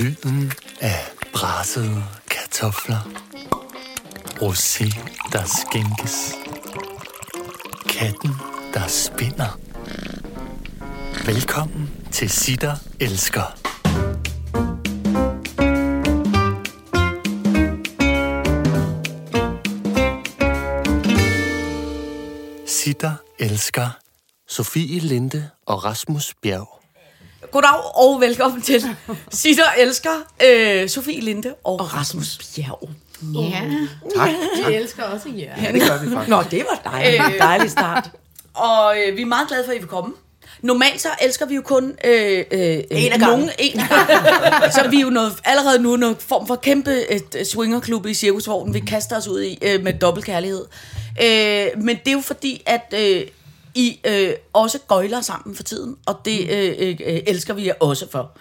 Lyden af brassede kartofler. Rosé, der skænkes. Katten, der spinder. Velkommen til Sitter Elsker. Sitter Elsker. Sofie Linde og Rasmus Bjerg. Goddag og velkommen til Sitter Elsker, øh, Sofie Linde og, og Rasmus Bjerg. Ja, Tak, tak. vi elsker også jer. Ja, det gør vi faktisk. Nå, det var dejligt. Øh. dejlig start. Og øh, vi er meget glade for, at I vil komme. Normalt så elsker vi jo kun øh, øh, en af nogen en af. Så vi er jo noget, allerede nu noget form for kæmpe et, øh, swingerklub i cirkusvognen, vi kaster os ud i øh, med dobbelt kærlighed. Øh, men det er jo fordi, at øh, I øh, også gøjler sammen for tiden, og det øh, øh, øh, elsker vi jer også for.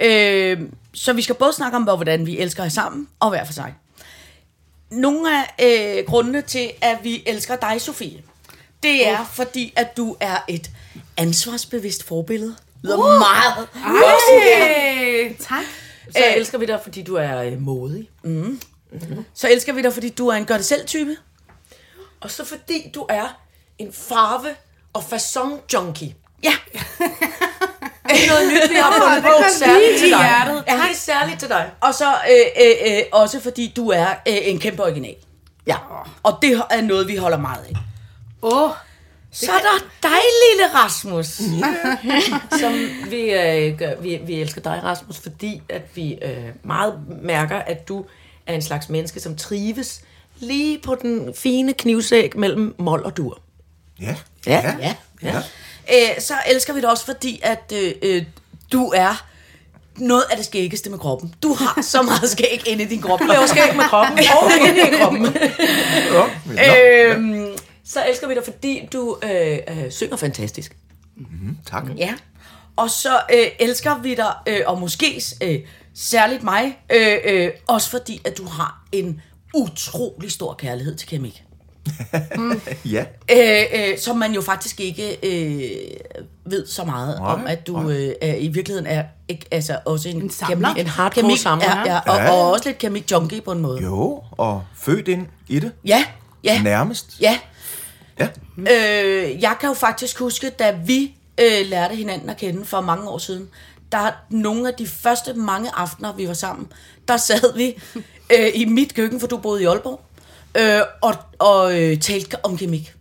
Øh, så vi skal både snakke om, hvordan vi elsker jer sammen, og hver for sig. Nogle af øh, grundene til, at vi elsker dig, Sofie, det er, fordi at du er et ansvarsbevidst forbillede. Lyder uh. meget. Hey, tak. Så Øh. elsker vi dig, fordi du er øh, modig. Så elsker vi dig, fordi du er en gør-det-selv-type. Og så fordi du er en farve- og fashion-junkie. Ja, Det er noget nyt, vi har fundet på det særligt til dig. hjertet. Ja, det er særligt til dig. og så øh, øh, øh, også fordi du er øh, en kæmpe original. Ja, og det er noget, vi holder meget af. Åh, oh, Så er der dig, lille Rasmus. Som vi, øh, gør, vi, vi elsker dig, Rasmus, fordi at vi øh, meget mærker, at du er en slags menneske, som trives lige på den fine knivsæg mellem mål og dur. Ja. Ja, ja. ja. Øh, så elsker vi dig også, fordi at øh, øh, du er noget af det skæggeste med kroppen. Du har så meget skæg inde i din krop. Du laver skæg med kroppen og inde i kroppen. Nå. Øhm, Så elsker vi dig, fordi du øh, øh, synger fantastisk. Tak. Ja. Og så øh, elsker vi dig, øh, og måske øh, særligt mig, øh, øh, også fordi, at du har en utrolig stor kærlighed til keramik. Ja. Øh, øh, som man jo faktisk ikke øh, ved så meget Nej, om, at du nej. øh, er, i virkeligheden er ikke, altså også en, En samler. keramik, En hardcore keramik, samler. Ja, ja, og, Ja. og også lidt keramik junkie på en måde. Jo, og født ind i det. Ja, ja. Nærmest. Ja. Ja. Øh, jeg kan jo faktisk huske, da vi øh, lærte hinanden at kende for mange år siden, der nogle af de første mange aftener, vi var sammen, der sad vi øh, i mit køkken, for du boede i Aalborg, øh, og, og øh, talte om keramik.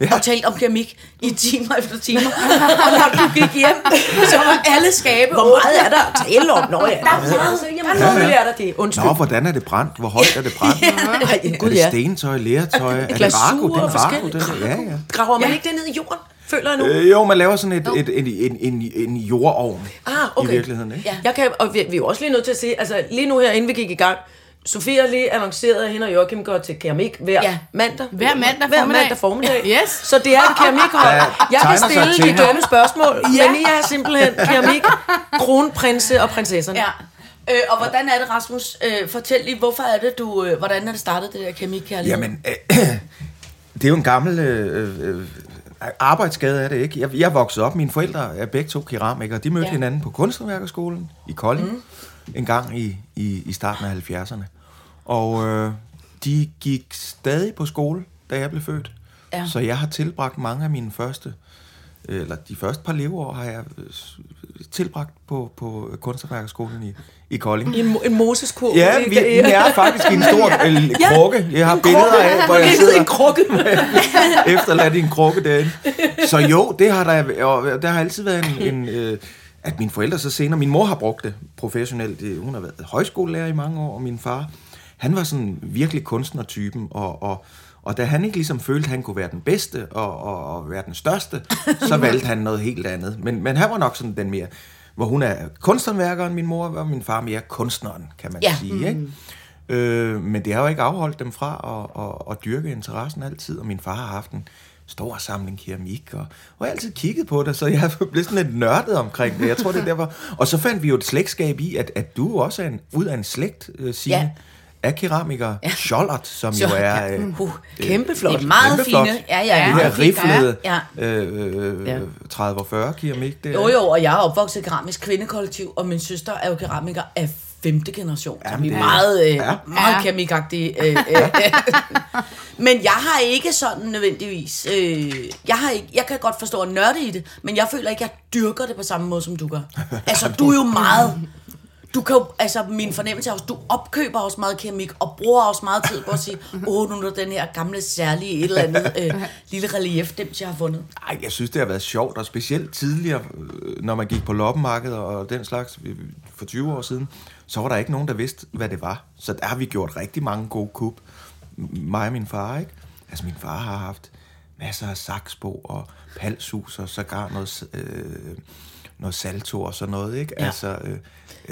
Ja. Ja. Og talte om keramik i timer efter timer. og når du gik hjem, så var alle skabe Hvor meget er der at tale om? Nå ja, der er meget. Jamen, nu vil jeg dig det. Undskyld. Nå, hvordan er det brændt? Hvor højt er det brændt? Ej, Er gud det ja. stentøj, lertøj? Er det er vaku. forskelligt. Det, ja, ja. Graver man ikke det ned i jorden? Føler jeg nu. Øh, jo, man laver sådan et, et, et, en, en, en jordovn Ah, okay. i virkeligheden. Ikke? Ja. Jeg kan, og vi, vi er jo også lige nødt til at sige, altså lige nu her, inden vi gik i gang, Sofie har lige annonceret, at hende og Joachim går til keramik hver Ja. mandag. Hver mandag hver formiddag. mandag formiddag. Yes. Så det er et keramikhold. Ja, Jeg kan stille til de dumme spørgsmål, ja. men I er simpelthen keramik, kronprinse og prinsesserne. Ja. Øh, og hvordan er det, Rasmus? Øh, fortæl lige, hvorfor er det, du, øh, hvordan er det startet, det der kemikkærlighed? Jamen, øh, det er jo en gammel øh, øh, arbejdsskade, er det ikke? Jeg, jeg voksede op, mine forældre er begge to keramikere. De mødte Ja. hinanden på Kunsthåndværkerskolen i Kolding mm. en gang i, i, i starten af 70'erne. Og øh, de gik stadig på skole, da jeg blev født. Ja. Så jeg har tilbragt mange af mine første, eller de første par leveår har jeg øh, tilbragt på, på Kunsthåndværkerskolen i, i Kolding. I en, en moseskurv. Ja, vi, vi er faktisk i en stor øh, krukke. Jeg har billeder af, hvor jeg sidder en krukke. efterladt i en krukke derinde. Så jo, det har der, og der har altid været en, en øh, at mine forældre så senere, min mor har brugt det professionelt, Det- hun har været højskolelærer i mange år, og min far, han var sådan virkelig kunstnertypen, og, og, og da han ikke ligesom følte, at han kunne være den bedste og, og, og være den største, så valgte han noget helt andet. Men, men han var nok sådan den mere, hvor hun er kunsthåndværkeren, min mor, og min far mere kunstneren, kan man Ja. sige. Ikke? Øh, men det har jo ikke afholdt dem fra at, at, at dyrke interessen altid, og min far har haft en stor samling keramik, og, og jeg har altid kigget på det, så jeg blev sådan lidt nørdet omkring det. Jeg tror, det er derfor. Og så fandt vi jo et slægtskab i, at, at du også er en, ud af en slægt, øh, Signe, Ja. Ja. af keramikere, ja. Schollert, som Så- jo er... ja. Øh, Uh, Kæmpe flot. det er meget Kæmpeflot. fine. Ja, ja, det meget her riflede Ja. øh, Ja. øh, 30 og 40 keramik. Det Jo, jo, og jeg er opvokset i keramisk kvindekollektiv, og min søster er jo keramiker af femte generation, ja, så vi er det er- meget, øh, Ja. meget Ja. kemikagtige. Øh, øh, men jeg har ikke sådan nødvendigvis... Øh, jeg, har ikke, jeg kan godt forstå at nørde i det, men jeg føler ikke, at jeg dyrker det på samme måde, som du gør. Altså, du er jo meget... Du kan jo, altså min fornemmelse er også, du opkøber også meget keramik, og bruger også meget tid på at sige, åh, nu er den her gamle særlige et eller andet øh, lille relief, dem jeg har fundet. Ej, jeg synes, det har været sjovt, og specielt tidligere, øh, når man gik på loppemarkedet og den slags øh, for 20 år siden, så var der ikke nogen, der vidste, hvad det var. Så der har vi gjort rigtig mange gode kub. Mig og min far, ikke? Altså, min far har haft masser af saksbo og palshus og sågar noget, øh, noget salto og sådan noget, ikke? Ja. Altså, øh,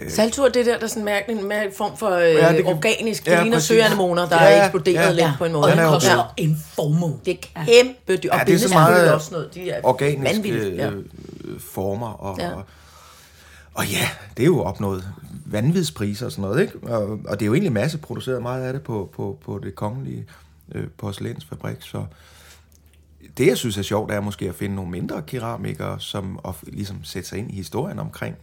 Saltur, det der, der er sådan en mærkelig, mærkelig form for øh, Ja, ja, det kan- organisk. Det ja, ja, ligner søanemoner, der Ja, er eksploderet ja. lidt på en måde. Og Den den jo koster en formue. Det er kæmpe dyrt. Og Ja, det er så meget også noget. De er organiske. Ja. øh, øh, former. Og, Ja. ja. Og, og ja, det er jo opnået vanvidspriser og sådan noget, ikke? Og, og det er jo egentlig masseproduceret meget af det på, på, på det kongelige øh, porcelænsfabrik, så det, jeg synes er sjovt, er måske at finde nogle mindre keramikere, som og ligesom sætte sig ind i historien omkring,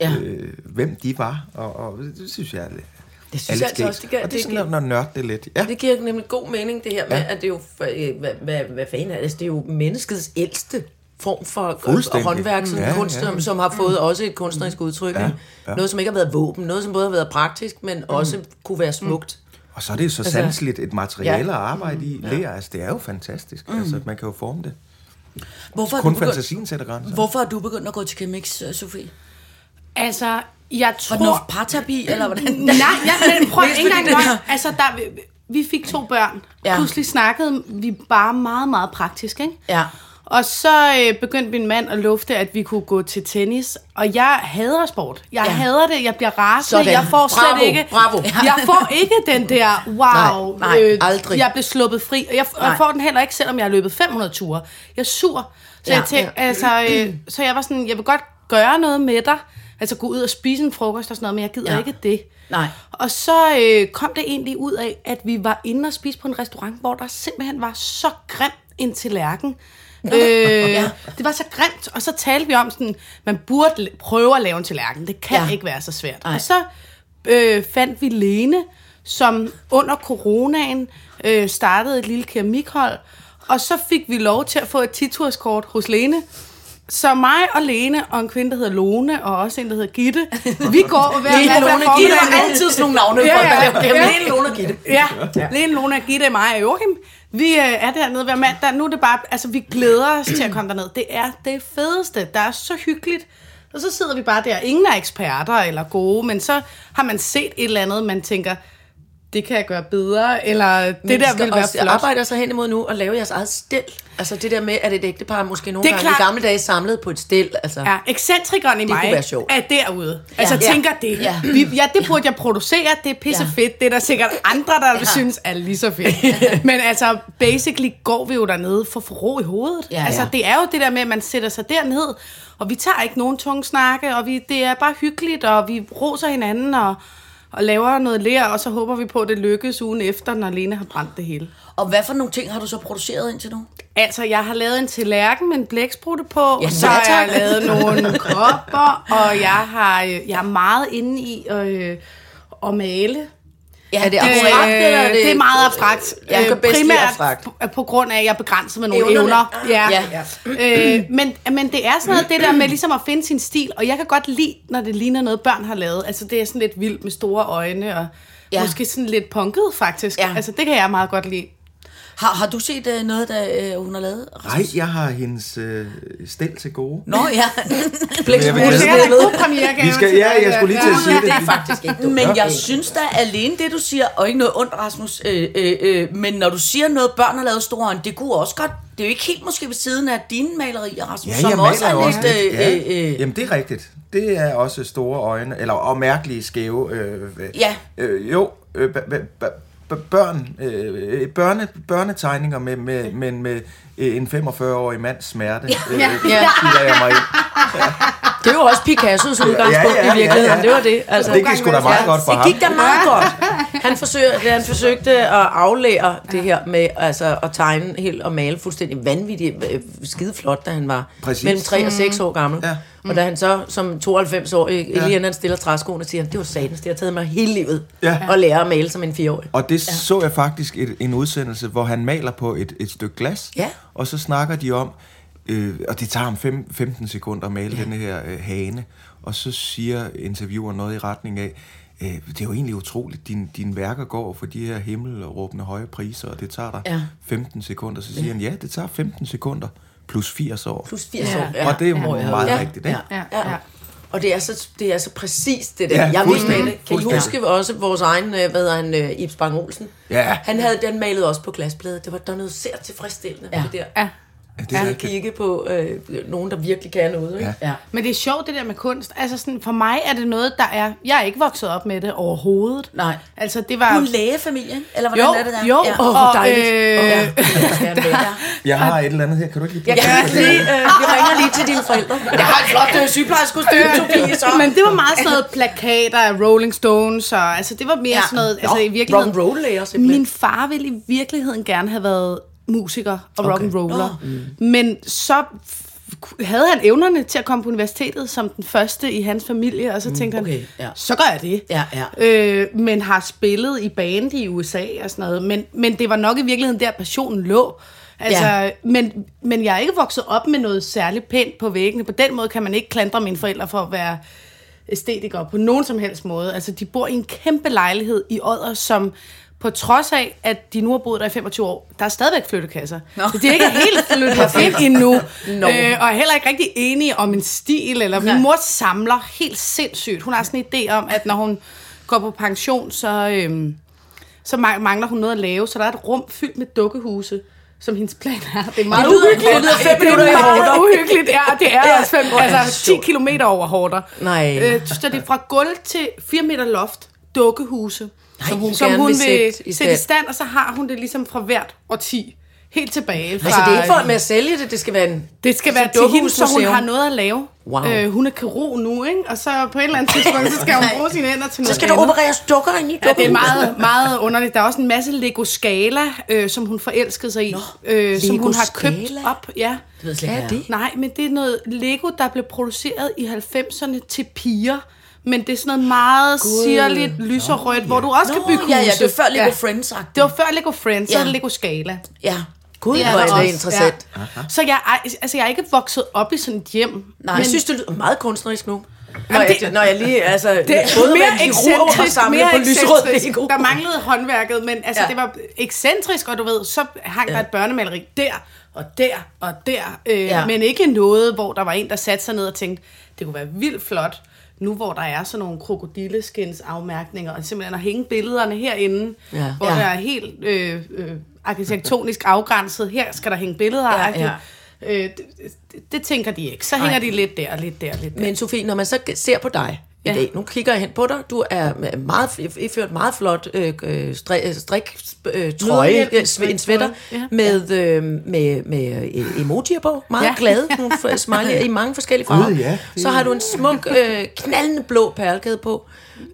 Ja. øh, hvem de var, og, og det synes jeg er lidt Det synes er jeg altså også, det gør- Og det er det sådan, giver- når, når nørde det lidt. Ja. Det giver nemlig god mening, det her med, Ja. at det er jo, for- øh, hvad, hvad, hvad fanden er det? Altså, det er jo menneskets ældste form for håndværk, som, Ja, ja, kunst, ja. som har fået også et kunstnerisk udtryk. Ja, Ja, ja. Noget, som ikke har været våben, noget, som både har været praktisk, men også kunne være smukt. Og så er det jo så Altså- sanseligt et materiale Ja. at arbejde i. Lærer, altså det er jo fantastisk. Mm. Altså, man kan jo forme det. Hvorfor er, Kun begyndt, fantasien sætter grænser. hvorfor er du begyndt at gå til keramik, øh, Sofie? Altså, jeg Var det tror... noget parterapi, eller hvordan? Nej, ja, men prøv ikke engang løgn. Altså, der, vi, fik to børn. Ja. Ja. Pludselig snakkede vi bare meget, meget praktisk, ikke? Ja. Og så øh, begyndte min mand at lufte, at vi kunne gå til tennis. Og jeg hader sport. Jeg Ja. ja. hader det. Jeg bliver rasende. Sådan. Jeg får slet Bravo, ikke... bravo. Jeg får ikke den der, wow, øh, Nej, nej, aldrig. jeg blev sluppet fri. Og jeg, jeg får den heller ikke, selvom jeg har løbet 500 ture. Jeg er sur. Så, Ja. jeg, tænkte, altså, øh, så jeg var sådan, jeg vil godt gøre noget med dig. Altså gå ud og spise en frokost og sådan noget, men jeg gider Ja. ikke det. Nej. Og så øh, kom det egentlig ud af, at vi var inde og spise på en restaurant, hvor der simpelthen var så grim en tallerken. Øh, ja. Det var så grimt, og så talte vi om sådan, man burde prøve at lave en tallerken. Det kan Ja. ikke være så svært. Nej. Og så øh, fandt vi Lene, som under coronaen øh, startede et lille keramikhold, og så fik vi lov til at få et titurskort hos Lene. Så mig og Lene og en kvinde, der hedder Lone, og også en, der hedder Gitte, vi går hver Lene, Lone, formiddag Gitte er altid sådan nogle navne, Ja, ja, ja. Lene, Lone og Gitte. Ja, Lene, Lone, Gitte, mig og Joachim. Vi øh, er dernede hver mandag. Nu er det bare, altså vi glæder os til at komme derned. Det er det fedeste. Der er så hyggeligt. Og så sidder vi bare der. Ingen er eksperter eller gode, men så har man set et eller andet, man tænker, det kan jeg gøre bedre, eller det der vil være flot. arbejder sig hen imod nu og lave jeres eget stil. Altså det der med, at et ægtepar måske nogle Det gange klart. i gamle dage samlede på et stil. Altså. Ja, ekscentrikeren i kunne mig er derude. Altså, Ja. tænker det. Ja. Vi, ja, det burde jeg producere. Det er pisse Ja. fedt. Det er der sikkert andre, der ja. synes er lige så fedt. Men altså, basically går vi jo dernede for få ro i hovedet. Ja, altså, ja. det er jo det der med, at man sætter sig derned, og vi tager ikke nogen tunge snakke, og vi, det er bare hyggeligt, og vi roser hinanden, og, og laver noget lær, og så håber vi på, at det lykkes ugen efter, når Lene har brændt det hele. Og hvad for nogle ting har du så produceret indtil nu? Altså, jeg har lavet en tallerken med en blæksprutte på, Ja, så har jeg lavet nogle kopper, og jeg har, øh, jeg er meget inde i øh, at male. Ja, Er det abstrakt, Øh, eller er det- det er meget abstrakt. Jeg kan Øh, bedst lide primært abstrakt. på, grund af, at jeg er begrænset med nogle Evnerne. evner. Ja. Ja. Øh, men, men det er sådan noget, det der med ligesom at finde sin stil, og jeg kan godt lide, når det ligner noget, børn har lavet. Altså, det er sådan lidt vildt med store øjne, og Ja. ja. måske sådan lidt punket, faktisk. Ja. Ja. Altså, det kan jeg meget godt lide. Har, har du set uh, noget, der uh, hun har lavet? Nej, jeg har hendes øh, stil til gode. Nå ja, er kan Vi skal, jeg ja, jeg skulle lige til at sige det. Det er faktisk ikke dumt. men jeg synes da alene det, du siger, og ikke noget ondt, Rasmus, øh, øh, øh, men når du siger noget, børn har lavet store det kunne også godt, det er jo ikke helt måske ved siden af dine malerier, Rasmus, Ja, som også er også lidt... lidt. Øh, Ja. øh, øh, Jamen, det er rigtigt. Det er også store øjne, eller og mærkelige skæve. Øh, øh, Ja. Øh, jo, øh, b- b- b- b- børn, øh, børne, børnetegninger, med, med, men med øh, en 45-årig mands smerte, øh, Ja. ja. jeg mig ind. Det jo også Picassos udgangspunkt Ja, ja, ja, i virkeligheden. ja, ja. Det var det. Altså, Det gik sgu da meget godt for det ham. gik da meget godt. Han, forsøger, han forsøgte at aflære det her med altså, at tegne helt og male fuldstændig vanvittigt øh, skide flot, da han var Præcis. mellem 3 og 6 år gammel. Ja. Og da han så som 92-årig, ja. lige inden han stiller træskoene, siger han, det var satans, det har taget mig hele livet Ja. at lære at male som en 4-årig. Og det ja. så jeg faktisk et, en udsendelse, hvor han maler på et, et stykke glas, Ja. og så snakker de om, øh, og det tager ham fem, 15 sekunder at male ja. denne her øh, hane, og så siger intervieweren noget i retning af, øh, det er jo egentlig utroligt, din, dine værker går for de her himmelråbende høje priser, og det tager dig Ja. 15 sekunder. Så siger han, ja, det tager 15 sekunder plus 80 år. Plus 80 Ja. år. Og det er jo meget Ja. rigtigt, ikke? Ja. Ja, Ja. ja. Og det er så, det er så præcis det der. Ja, Ja, jeg det. Kan I huske også vores egen, øh, hvad hedder han, øh, Ibs Bang Olsen? Ja. Han havde den malet også på glaspladet. Det var der var noget sært tilfredsstillende ja. det der. Ja. Ja, det er At rigtigt. kigge på øh, nogen, der virkelig kan noget. Ikke? Ja. Ja. Men det er sjovt, det der med kunst. Altså sådan, for mig er det noget, der er... Jeg er ikke vokset op med det overhovedet. Nej. Altså, det Du er var... en lægefamilie, eller hvordan Jo, er det der? jo. Ja. Hvor Og, dejligt. øh, Øh, ja, jeg. Jeg har et eller andet her, kan du ikke lige Jeg kan lige, øh, vi ringer lige til dine forældre. Jeg har et flot øh, sygeplejerskostyme, Sofie, så. Men det var meget sådan noget plakater af Rolling Stones, og altså, det var mere ja. sådan noget... Altså, i virkeligheden, Rock roll. Min far ville i virkeligheden gerne have været musiker og okay. rock'n'roller. Mm. Men så havde han evnerne til at komme på universitetet som den første i hans familie, og så tænkte okay, han, ja. så gør jeg det. Ja, ja. Øh, men har spillet i band i USA og sådan noget. Men, men det var nok i virkeligheden der, passionen lå. Altså, Ja. men, men jeg er ikke vokset op med noget særligt pænt på væggene. På den måde kan man ikke klandre mine forældre for at være æstetikere på nogen som helst måde. Altså, de bor i en kæmpe lejlighed i Odder, som på trods af, at de nu har boet der i 25 år, der er stadigvæk flyttekasser. Nå. Så de er ikke helt flyttet ind endnu. Nå. Øh, og er heller ikke rigtig enige om en stil. Eller min mor samler helt sindssygt. Hun har sådan en idé om, at når hun går på pension, så, øhm, så ma- mangler hun noget at lave. Så der er et rum fyldt med dukkehuse som hendes plan er. Det er meget Det lyder- uhyggeligt. det lyder fem minutter i er meget Horter. uhyggeligt, ja. Det er Ja. også fem, altså 10 sjovt. kilometer over Horter. Nej. Øh, så det er fra gulv til 4 meter loft, dukkehuse, Som hun som hun vil vil sætte i sætte i stand. og så har hun det ligesom fra hvert årti. Helt tilbage. Fra, Altså, det er ikke for med at sælge det, det skal være en... det skal være til hende, så hun har noget at lave. Wow. Øh, hun er kirurg nu, ikke? Og så på et eller andet tidspunkt, så skal hun bruge sine hænder til noget Så skal der andet. opereres dukker ind i Ja, det er meget, meget underligt. Der er også en masse Lego Scala, øh, som hun forelskede sig i. øh, som hun har købt Scala? op. Ja. Det ved jeg slet ikke, Ja, det. Nej, men det er noget Lego, der blev produceret i 90'erne til piger. Men det er sådan noget meget sirligt, lyserødt, hvor du også kan bygge ja, ja, huse. det var før Lego ja. Friends -agtigt. Det var før Lego Friends, så Ja. det Lego Scala. Ja. Gud, Det er hvor er også, det interessant. Ja. Så jeg, altså, jeg er ikke vokset op i sådan et hjem. Nej, jeg synes, det lyder meget kunstnerisk nu. Når, Jamen, jeg, det- når jeg lige, altså, det er både mere med og ekscentrisk, samle mere på. Lego. Der manglede håndværket, men altså, Ja. ja. det var ekscentrisk, og du ved, så hang ja. der et børnemaleri der, og der, og der. Øh, Ja. ja. Men ikke noget, hvor der var en, der satte sig ned og tænkte, det kunne være vildt flot, nu hvor der er sådan nogle krokodilleskins afmærkninger, og simpelthen at hænge billederne herinde, Ja. hvor Ja. der er helt øh, øh, arkitektonisk afgrænset, her skal der hænge billeder. Ja, Ja. Øh, det, det, det tænker de ikke. Så hænger de lidt der, lidt der, lidt der. Men Sofie, når man så ser på dig i Ja. dag, nu kigger jeg hen på dig, du er meget, iført meget flot øh, øh, strik, strik øh, trøje, øh, en sweater, Ja. med, øh, med, med øh, emojier på, meget ja. Glade, nogle smiley i mange forskellige farver. Ja. Så har du en smuk, øh, knaldende blå perlekæde på,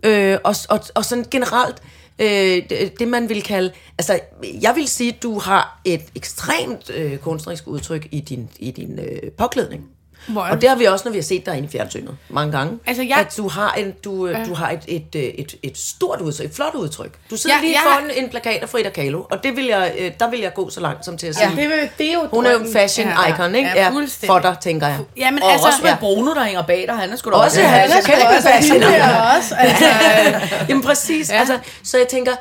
øh, og, og, og sådan generelt, øh, det, det man vil kalde, altså jeg vil sige, at du har et ekstremt øh, kunstnerisk udtryk i din, i din øh, påklædning. Hvor Og det har vi også, når vi har set dig inde i fjernsynet mange gange. Altså, jeg- At du har, en, du, ja. du har et, et, et, et, et stort udtryk, et flot udtryk. Du sidder Ja, lige jeg foran en plakat af Frida Kahlo, og det vil jeg, øh, der vil jeg gå så langt som til at Ja, sige. det, vil- det er jo Hun er jo en fashion icon, ikke? Ja, fuldstændig. for dig, tænker jeg. Jamen, Og altså, også med ja. Bruno, der hænger bag dig. Han er sgu da Også også... han er skal kæmpe også fashion også. Altså, Jamen præcis. Ja. Altså, så jeg tænker,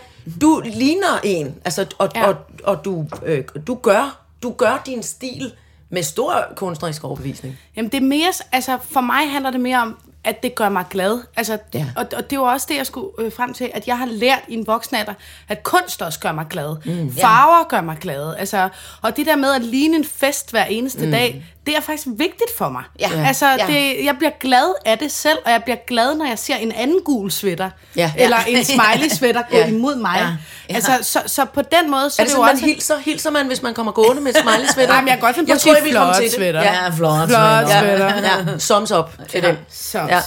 du ligner en, altså, og, ja. Ja. og, og du, øh, du, gør, du gør din stil med stor kunstnerisk overbevisning. Jamen det er mere, altså for mig handler det mere om, at det gør mig glad. Altså, Ja. og, og det var også det, jeg skulle øh, frem til, at jeg har lært i en voksen alder, at kunst også gør mig glad. Mm, Farver gør mig glad. Altså, og det der med at ligne en fest hver eneste mm. dag, det er faktisk vigtigt for mig. Ja. Altså, Ja. det, jeg bliver glad af det selv, og jeg bliver glad, når jeg ser en anden gul sweater, Ja. eller en smiley sweater gå Ja. imod mig. Ja. Ja. Altså, så, så på den måde, så Er det jo sådan, man også... hilser? Hilser man, hvis man kommer gående med smiley sweater? Ej, men jeg kan godt finde på jeg at tror, sige flot til det. sweater. Ja, flot, Flot sweater. Ja, ja. Thumbs up til den. Så, Ja.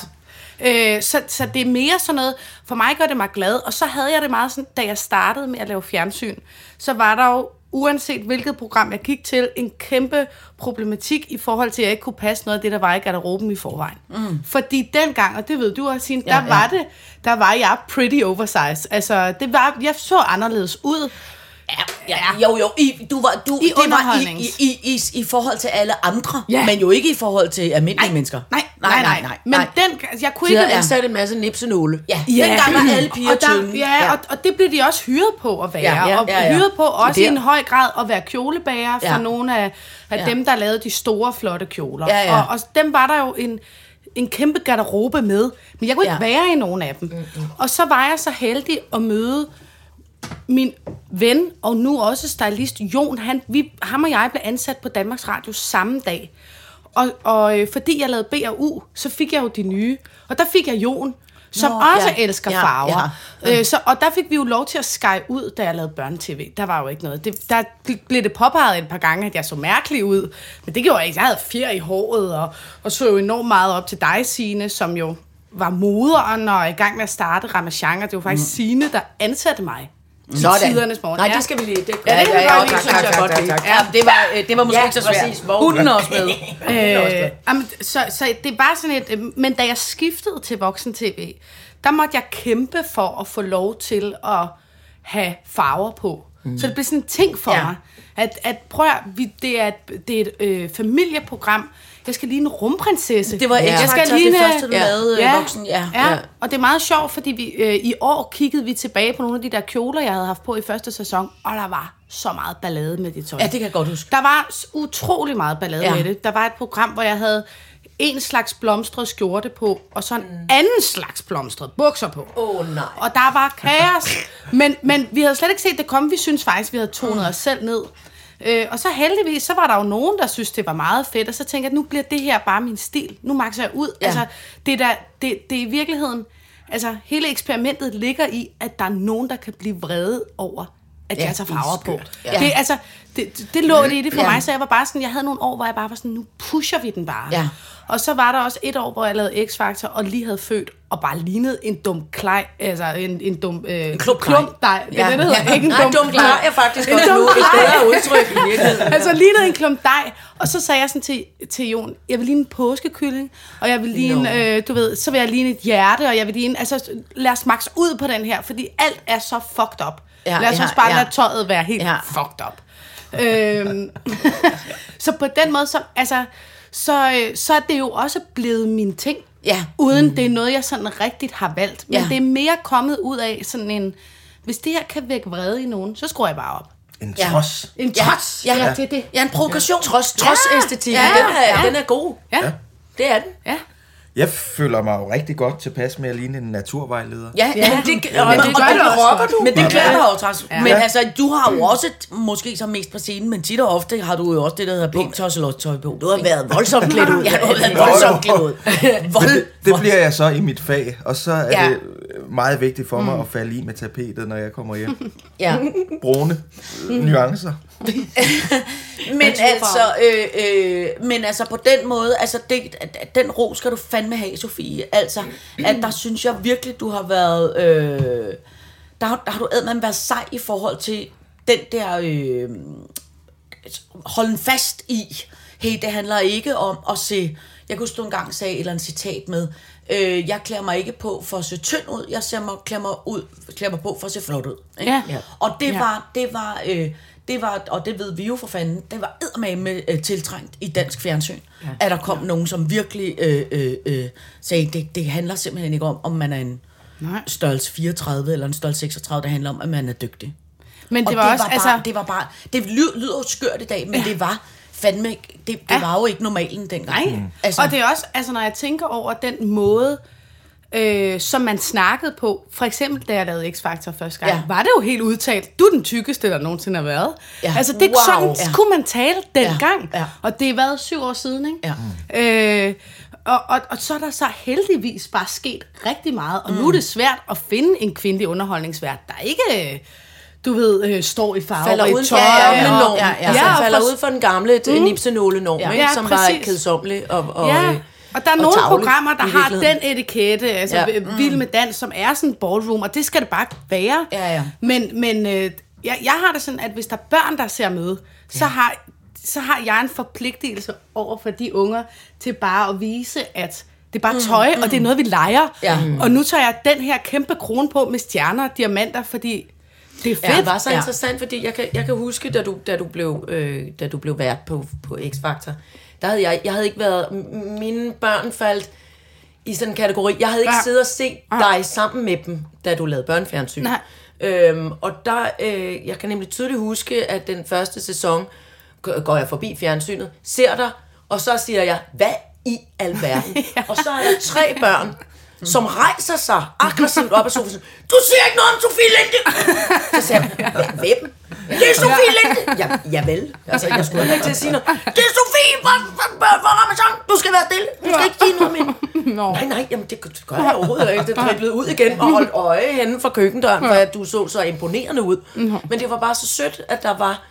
øh, så, så det er mere sådan noget, for mig gør det mig glad, og så havde jeg det meget sådan, da jeg startede med at lave fjernsyn, så var der jo, uanset hvilket program jeg gik til, en kæmpe problematik i forhold til, at jeg ikke kunne passe noget af det, der var i garderoben i forvejen. Mm. Fordi dengang, og det ved du også, Signe, der Ja, ja. var det, der var jeg pretty oversized. Altså, det var, jeg så anderledes ud. Ja, ja. Jo, jo, i, du var, du, I det var i, i, i, i, i forhold til alle andre, Ja. men jo ikke i forhold til almindelige mennesker. Nej, nej, nej. nej. Men den, jeg kunne De ikke... havde ansat en masse nipsenåle. Ja, ja. dengang var alle piger og der, tynde. ja, ja. Og, og det blev de også hyret på at være. Ja, ja, og ja, ja. hyret på også Der. i en høj grad at være kjolebager for Ja. nogle af, af Ja. dem, der lavede de store, flotte kjoler. Ja, ja. Og, og dem var der jo en, en kæmpe garderobe med. Men jeg kunne ikke Ja. være i nogen af dem. Og så var jeg så heldig at møde min ven, og nu også stylist, Jon, han, vi, ham og jeg blev ansat på Danmarks Radio samme dag. Og, og øh, fordi jeg lavede B og U, så fik jeg jo de nye. Og der fik jeg Jon, som Nå, også ja. elsker Ja, farver. ja. Ja. Øh, så, og der fik vi jo lov til at skære ud, da jeg lavede børnetv. Der var jo ikke noget. Det, der blev det påpeget et par gange, at jeg så mærkelig ud. Men det gjorde jeg ikke. Jeg havde fjer i håret, og, og så jo enormt meget op til dig, Signe, som jo var moderen og i gang med at starte Ramachan, og det var faktisk mm. Signe, der ansatte mig. Sådan. tidernes morgen. Nej, Ja. det skal vi lige. Det, Ja, det ja, godt ja, tak, synes jeg tak, godt tak. Ja, det var, øh, det var måske Ja, ikke så svært. Hunden også med. Øh, jamen, så, så det var sådan et... øh, Men da jeg skiftede til voksen-tv, der måtte jeg kæmpe for at få lov til at have farver på. Mm. Så det blev sådan en ting for Ja. ja. mig. At, at prøv at, vi, det er et, det er et øh, familieprogram. Jeg skal ligne en rumprinsesse. Det var jeg X skal Factor, det første, du ja. lavede ja. voksen. Ja. Ja, Ja. og det er meget sjovt, fordi vi, øh, i år kiggede vi tilbage på nogle af de der kjoler, jeg havde haft på i første sæson, og der var så meget ballade med det tøj. ja, det kan jeg godt huske. Der var utrolig meget ballade Ja. ja. med det. Der var et program, hvor jeg havde en slags blomstret skjorte på, og så en mm. anden slags blomstret bukser på. Åh, oh, nej. Og der var kaos. men, men vi havde slet ikke set det komme. Vi synes faktisk, vi havde tonet os selv ned. Øh, og så heldigvis, så var der jo nogen, der synes, det var meget fedt. Og så tænkte jeg, nu bliver det her bare min stil. Nu makser jeg ud. Ja. Altså, det, er der, det, det er i virkeligheden... Altså, hele eksperimentet ligger i, at der er nogen, der kan blive vrede over, at Ja, jeg tager farver på. Ja. Det, altså, det, det, lå det i det for Ja. ja. mig, så jeg var bare sådan, jeg havde nogle år, hvor jeg bare var sådan, nu pusher vi den bare. Ja. Og så var der også et år, hvor jeg lavede X-Factor, og lige havde født, og bare lignede en dum klej, altså en, en dum... Øh, en klump klej. Nej, det er det, det hedder. Ikke en Nej, dum, dum klar er faktisk også nu et klej. bedre udtryk i virkeligheden. altså lignede en klump dej. Og så sagde jeg sådan til, til Jon, jeg vil ligne en påskekylling, og jeg vil ligne, øh, du ved, så vil jeg ligne et hjerte, og jeg vil ligne, altså lad os max ud på den her, fordi alt er så fucked up. Ja, Ja, lad os ja, også bare ja. lade tøjet være helt Ja. ja. fucked up. Øhm, så på den måde, så, altså, så, øh, så er det jo også blevet min ting. Ja. Uden det er noget, jeg sådan rigtigt har valgt. Men Ja. ja. det er mere kommet ud af sådan en, hvis det her kan vække vrede i nogen, så skruer jeg bare op. En Ja. trods. En Ja, trods. ja, ja, det er det. Ja, en provokation. Trods, trods ja. æstetikken, Ja, den, er, ja. den er god. Ja, Det er den. ja. Jeg føler mig jo rigtig godt tilpas med at ligne en naturvejleder. Ja, ja. Men det, ja, men det det, gør og det det også råber godt. du. Men det klæder dig jo, Trans. Men Ja. altså, du har jo også, et- måske så mest på scenen, men tit og ofte har du jo også det, der hedder pænt tosselot-tøj på. Du har været voldsomt klædt ud. Ja, du har været voldsomt klædt ud. Vold. Det, det bliver jeg så i mit fag, og så er Ja. det meget vigtigt for mig at falde i med tapetet, når jeg kommer hjem. Ja. Brune nuancer. Men altså, øh, øh, men altså på den måde, altså det, at- den ro skal du fandme have, Sofie. Altså, at der synes jeg virkelig, du har været, øh, der, har, der har du eddermame været sej i forhold til den der, øh, holden fast i, hey, det handler ikke om at se, jeg kunne huske, du engang sagde et eller andet citat med, øh, jeg klæder mig ikke på for at se tynd ud, jeg ser mig, klæder mig, ud, klæder mig på for at se flot ud. Ikke? Ja. Ja. Og det Ja. var, det var, øh, det var, og det ved vi jo for fanden, det var eddermame øh, tiltrængt i dansk fjernsyn, ja. at der kom ja. nogen, som virkelig øh, øh, øh, sagde, det, det handler simpelthen ikke om, om man er en Nej. størrelse 34 eller en størrelse 36, det handler om, at man er dygtig. Men Og det var også, bare, altså... det var bare, det lyder, jo skørt i dag, men ja. det var fandme, det, det Ja. var jo ikke normalen dengang. Nej. Altså, Og det er også, altså når jeg tænker over den måde, øh, som man snakkede på. For eksempel, da jeg lavede X-Factor første gang, Ja. ja. var det jo helt udtalt, du er den tykkeste, der nogensinde har været. Ja. Altså, det, Wow. sådan Ja. kunne man tale dengang. Ja. Og det har været syv år siden, ikke? Ja. Øh, og, og, og så er der så heldigvis bare sket rigtig meget, og mm. nu er det svært at finde en kvindelig underholdningsvært, der ikke, øh, du ved, øh, står i farver falder i tøj. ja, Ja, ja. ja. Altså, Ja, og falder ud for den gamle mm. nipsenåle-norm, Ja. Ja, som var præcis. kedsomlig og, og, Ja, øh, og der er og nogle tarvelig programmer, der har den etikette, altså Ja. ja. Vild med Dans, som er sådan en ballroom, og det skal det bare være. Ja, ja. Men, men øh, jeg, jeg har det sådan, at hvis der er børn, der ser med, så har, så har jeg en forpligtelse over for de unger til bare at vise, at det er bare tøj, mm, og det er noget, vi leger. Ja. Og nu tager jeg den her kæmpe krone på med stjerner og diamanter, fordi det er fedt. Ja, det var så Ja. interessant, fordi jeg kan, jeg kan huske, da du, da du blev, øh, da du blev vært på, på X-Factor, der havde jeg, jeg havde ikke været, mine børn faldt i sådan en kategori, jeg havde ikke Ja. siddet og set dig sammen med dem, da du lavede børnefjernsyn. Nej. Øhm, og der, øh, jeg kan nemlig tydeligt huske, at den første sæson, går jeg forbi fjernsynet, ser dig, og så siger jeg, hvad i alverden? ja. Og så er der tre børn, som rejser sig aggressivt op af sofaen. Du siger ikke noget om Sofie Linde! Så siger jeg, "Hva- hvem? Det er Sofie Linde! Ja, javel. Altså, jeg skulle ikke til at sige noget. Det er Sofie fra, fra, fra, fra Ramazan. Du skal være stille. Du skal ikke sige noget mere. Nå. Nej, nej, jamen det gør jeg overhovedet ikke. Det driblede ud igen og holdt øje henne for køkkendøren, for at du så så imponerende ud. Men det var bare så sødt, at der var...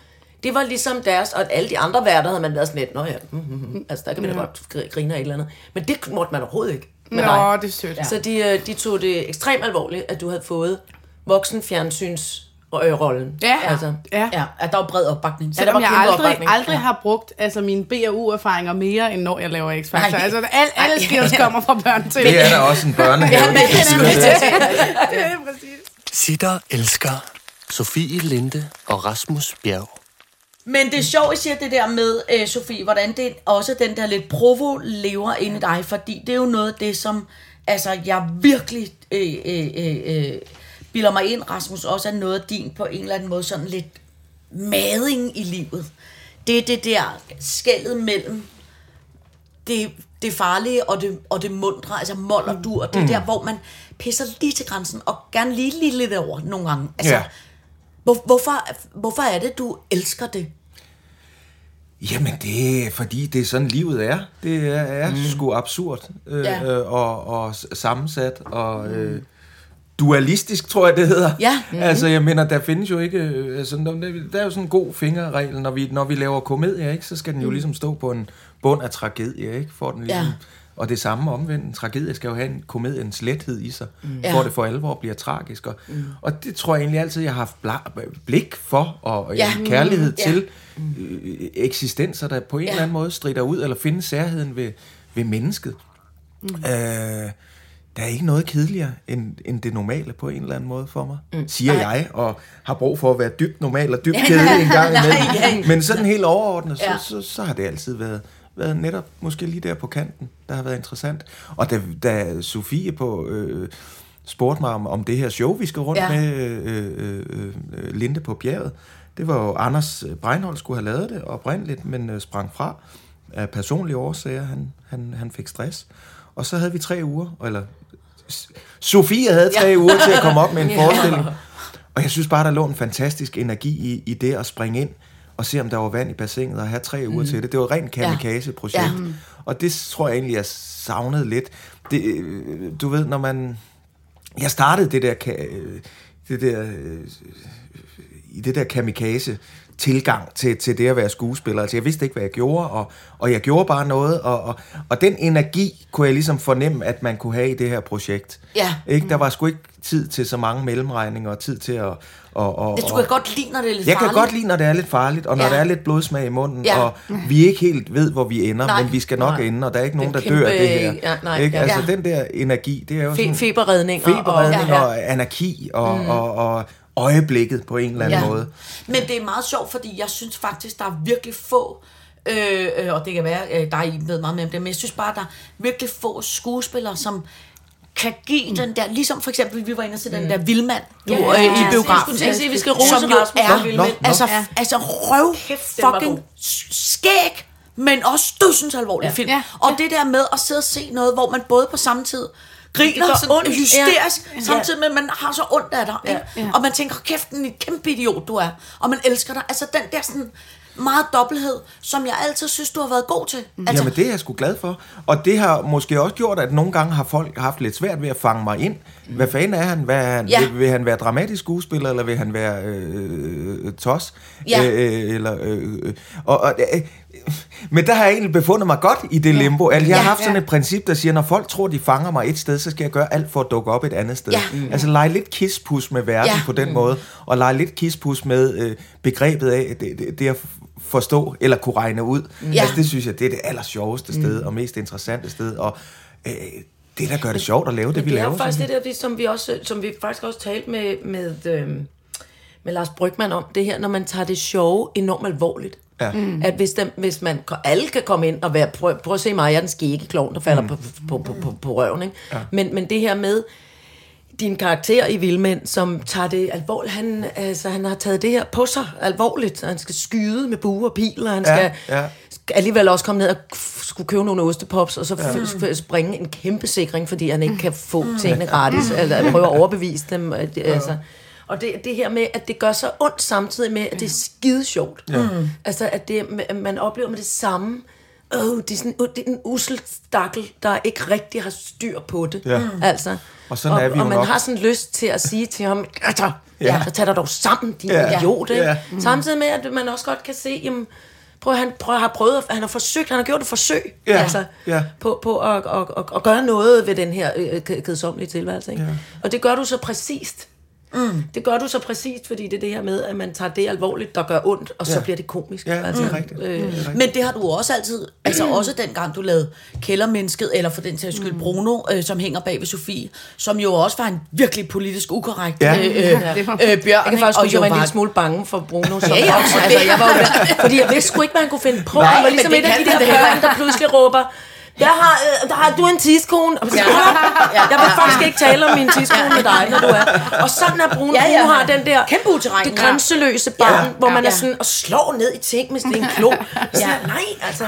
Det var ligesom deres, og alle de andre værter havde man været sådan lidt, nå ja, mm, mm, mm. altså der kan vi da godt gr- grine af et eller andet. Men det måtte man overhovedet ikke med Nå, dig. det er sødt. Så de, øh, de tog det ekstremt alvorligt, at du havde fået voksenfjernsynsrollen. Ja, Altså, ja. Ja, at der var bred opbakning. Ja, der Selvom var jeg aldrig, opbakning. aldrig har brugt altså, mine B&U-erfaringer mere, end når jeg laver X-Factor. Nej. Altså, al, alle skills kommer fra børn til. Det er da også en børnehave. det nemlig det er præcis. Sitter elsker Sofie Linde og Rasmus Bjerg. Men det er sjovt, at siger det der med, øh, Sofie, hvordan det også den der lidt provo lever inde i dig, fordi det er jo noget af det, som altså, jeg virkelig øh, øh, øh, øh, bilder mig ind, Rasmus, også er noget af din på en eller anden måde sådan lidt mading i livet. Det er det der skældet mellem det, det farlige og det, og det mundre, altså mold og dur, det er der, hvor man pisser lige til grænsen, og gerne lige, lige lidt over nogle gange. Altså, Ja. Hvor, hvorfor, hvorfor er det, du elsker det? Jamen, det er fordi, det er sådan, livet er. Det er, er mm. sgu absurd øh, Ja. øh, og, og sammensat og øh, dualistisk, tror jeg, det hedder. Ja. Mhm. Altså, jeg mener, der findes jo ikke... øh, Altså, der, der er jo sådan en god fingerregel, når vi, når vi laver komedie, ikke, så skal den jo ligesom stå på en bund af tragedie, ikke? For den ligesom, Ja. Og det samme omvendt. En tragedie skal jo have en komediens lethed i sig, mm. For det for alvor bliver tragisk. Og, mm. og det tror jeg egentlig altid, jeg har haft blik for, og Ja. ja. kærlighed Ja. til øh, eksistenser, der på en Ja. eller anden måde strider ud, eller finder særheden ved, ved mennesket. Mm. Øh, der er ikke noget kedeligere end, end det normale på en eller anden måde for mig, mm. siger Nej. jeg, og har brug for at være dybt normal og dybt kedelig en gang imellem. Men sådan helt overordnet, så, Ja. ja. så, så har det altid været, været netop måske lige der på kanten, der har været interessant. Og da, da Sofie på... Øh, spurgte mig om, om det her show, vi skal rundt Ja. med øh, øh, øh, Linde på bjerget. Det var jo Anders Breinholt skulle have lavet det oprindeligt, men øh, sprang fra af personlige årsager. Han, han, han fik stress. Og så havde vi tre uger, eller Sofie havde tre ja. uger til at komme op med en forestilling. Og jeg synes bare, der lå en fantastisk energi i, i det at springe ind og se, om der var vand i bassinet og have tre uger mm. til det. Det var rent kamikaze-projekt. Ja. Ja. Og det tror jeg egentlig, jeg savnede lidt. Det, øh, du ved, når man... Jeg startede det der, øh, det der øh, i det der kamikaze tilgang til, til det at være skuespiller. Altså, jeg vidste ikke, hvad jeg gjorde, og, og jeg gjorde bare noget, og, og, og den energi kunne jeg ligesom fornemme, at man kunne have i det her projekt. Ja. Ikke? Der var sgu ikke tid til så mange mellemregninger, og tid til at... Og, og, jeg godt lide, når det er lidt jeg kan farligt. godt lide, når det er lidt farligt, og når Ja. ja. der er lidt blodsmag i munden, Ja. ja. og vi ikke helt ved, hvor vi ender, Nej. men vi skal nok Nej. ende, og der er ikke nogen, der dør af det her. ja, nej, ikke? ja. Altså, Ja. den der energi, det er jo sådan... feberredning. og- Feberredning og, ja. og, og anarki og, mm. og, og øjeblikket på en eller anden Ja. måde. Men det er meget sjovt, fordi jeg synes faktisk, der er virkelig få, øh, øh, og det kan være, øh, der I ved meget mere om det, men jeg synes bare, der er virkelig få skuespillere, som kan give mm. den der, ligesom for eksempel, vi var inde til den der Vildmand, du Ja, ja, ja, øh, ja. i Jeg biografen. at sige, vi skal rose som jo Rasmus er, Vildmand. Nå, nå. altså, Ja. altså røv Kæft, fucking skæg, men også dødsens alvorlig Ja. film. Ja, Og det der med at sidde og se noget, hvor man både på samme tid griner sådan ondt, hysterisk, ja. samtidig med, at man har så ondt af dig. Ikke? Ja. Og man tænker, kæft, en kæmpe idiot du er. Og man elsker dig. Altså den der sådan meget dobbelthed, som jeg altid synes, du har været god til. Altså, Jamen, det er jeg sgu glad for. Og det har måske også gjort, at nogle gange har folk haft lidt svært ved at fange mig ind. Hvad fanden er han? Hvad er han? Ja. Vil, vil han være dramatisk skuespiller, eller vil han være øh, øh, tos? Ja. Øh, eller, øh, øh, og, og, øh, men der har jeg egentlig befundet mig godt i det limbo. Altså, jeg har Ja. haft sådan et princip, der siger, når folk tror, de fanger mig et sted, så skal jeg gøre alt for at dukke op et andet sted. Ja. Mm. Altså lege lidt kispus med verden Ja. på den måde, og lege lidt kispus med øh, begrebet af det, det, det at forstå eller kunne regne ud. Ja. Altså, det synes jeg, det er det aller sjoveste sted og mest interessante sted, og øh, det, der gør det sjovt at lave det, Men vi det er laver. faktisk synes det der, som vi, også, som vi faktisk også talte med, med, øh, med Lars Brygman om, det her, når man tager det sjove enormt alvorligt. Ja. Mm. At hvis, dem, hvis man, alle kan komme ind og være, prøv, prøv at se mig, jeg er den skægge klovn, der falder mm. på, på, på, på, på røven. Ikke? Ja. Men, men det her med, din karakter i Vildmænd, som tager det alvorligt. Han, altså, han har taget det her på sig alvorligt. Han skal skyde med bue og pil, og han Ja, skal, ja. alligevel også komme ned og skulle købe nogle ostepops, og så ja. springe en kæmpe sikring, fordi han ikke kan få tingene gratis, eller prøve at overbevise dem. Altså. Og det, det her med, at det gør så ondt samtidig med, at det er skide sjovt. Ja. Mm. Altså, at det, at man oplever med det samme. Oh, det, er sådan, det er en usel stakkel, der ikke rigtig har styr på det. Ja. Altså. Og sådan og, er vi og man nok. har sådan lyst til at sige til ham, altså, Ja. ja. så tag dig dog sammen, din Ja. idiot. Ikke? Ja. Ja. Samtidig med, at man også godt kan se, jamen, prøv, han, prøv, har prøvet, at- han har forsøgt, han har gjort et forsøg Ja. altså, Ja. på, på at, at, at, at, gøre noget ved den her øh, ked- kedsommelige tilværelse. Ikke? Ja. Og det gør du så præcist. Mm. Det gør du så præcist, fordi det er det her med, at man tager det alvorligt, der gør ondt, og så Ja. bliver det komisk. Ja, det er rigtigt. Øh, Det er rigtigt. Men det har du også altid, altså også dengang du lavede Kældermennesket, eller for den sags skyld Bruno, øh, som hænger bag ved Sofie, som jo også var en virkelig politisk ukorrekt Ja. øh, øh, det var- øh, bjørn. Jeg kan faktisk Og jeg var en lille smule bange for Bruno som Ja, ja, altså, det- jeg var jo, fordi jeg vidste sgu ikke, han kunne finde på. Nej, han var ligesom det et af de der børn, der pludselig råber, der har, øh, der har du en tidskone. Og så, Ja. Jeg vil faktisk ikke tale om min tidskone med dig, når du er. Og sådan er Bruno. Ja, ja. Bruno har den der Kæmpe uterræn, det ja. grænseløse barn, Ja, hvor man ja. er sådan og slår ned i ting med sådan en klo. Ja. Nej, altså.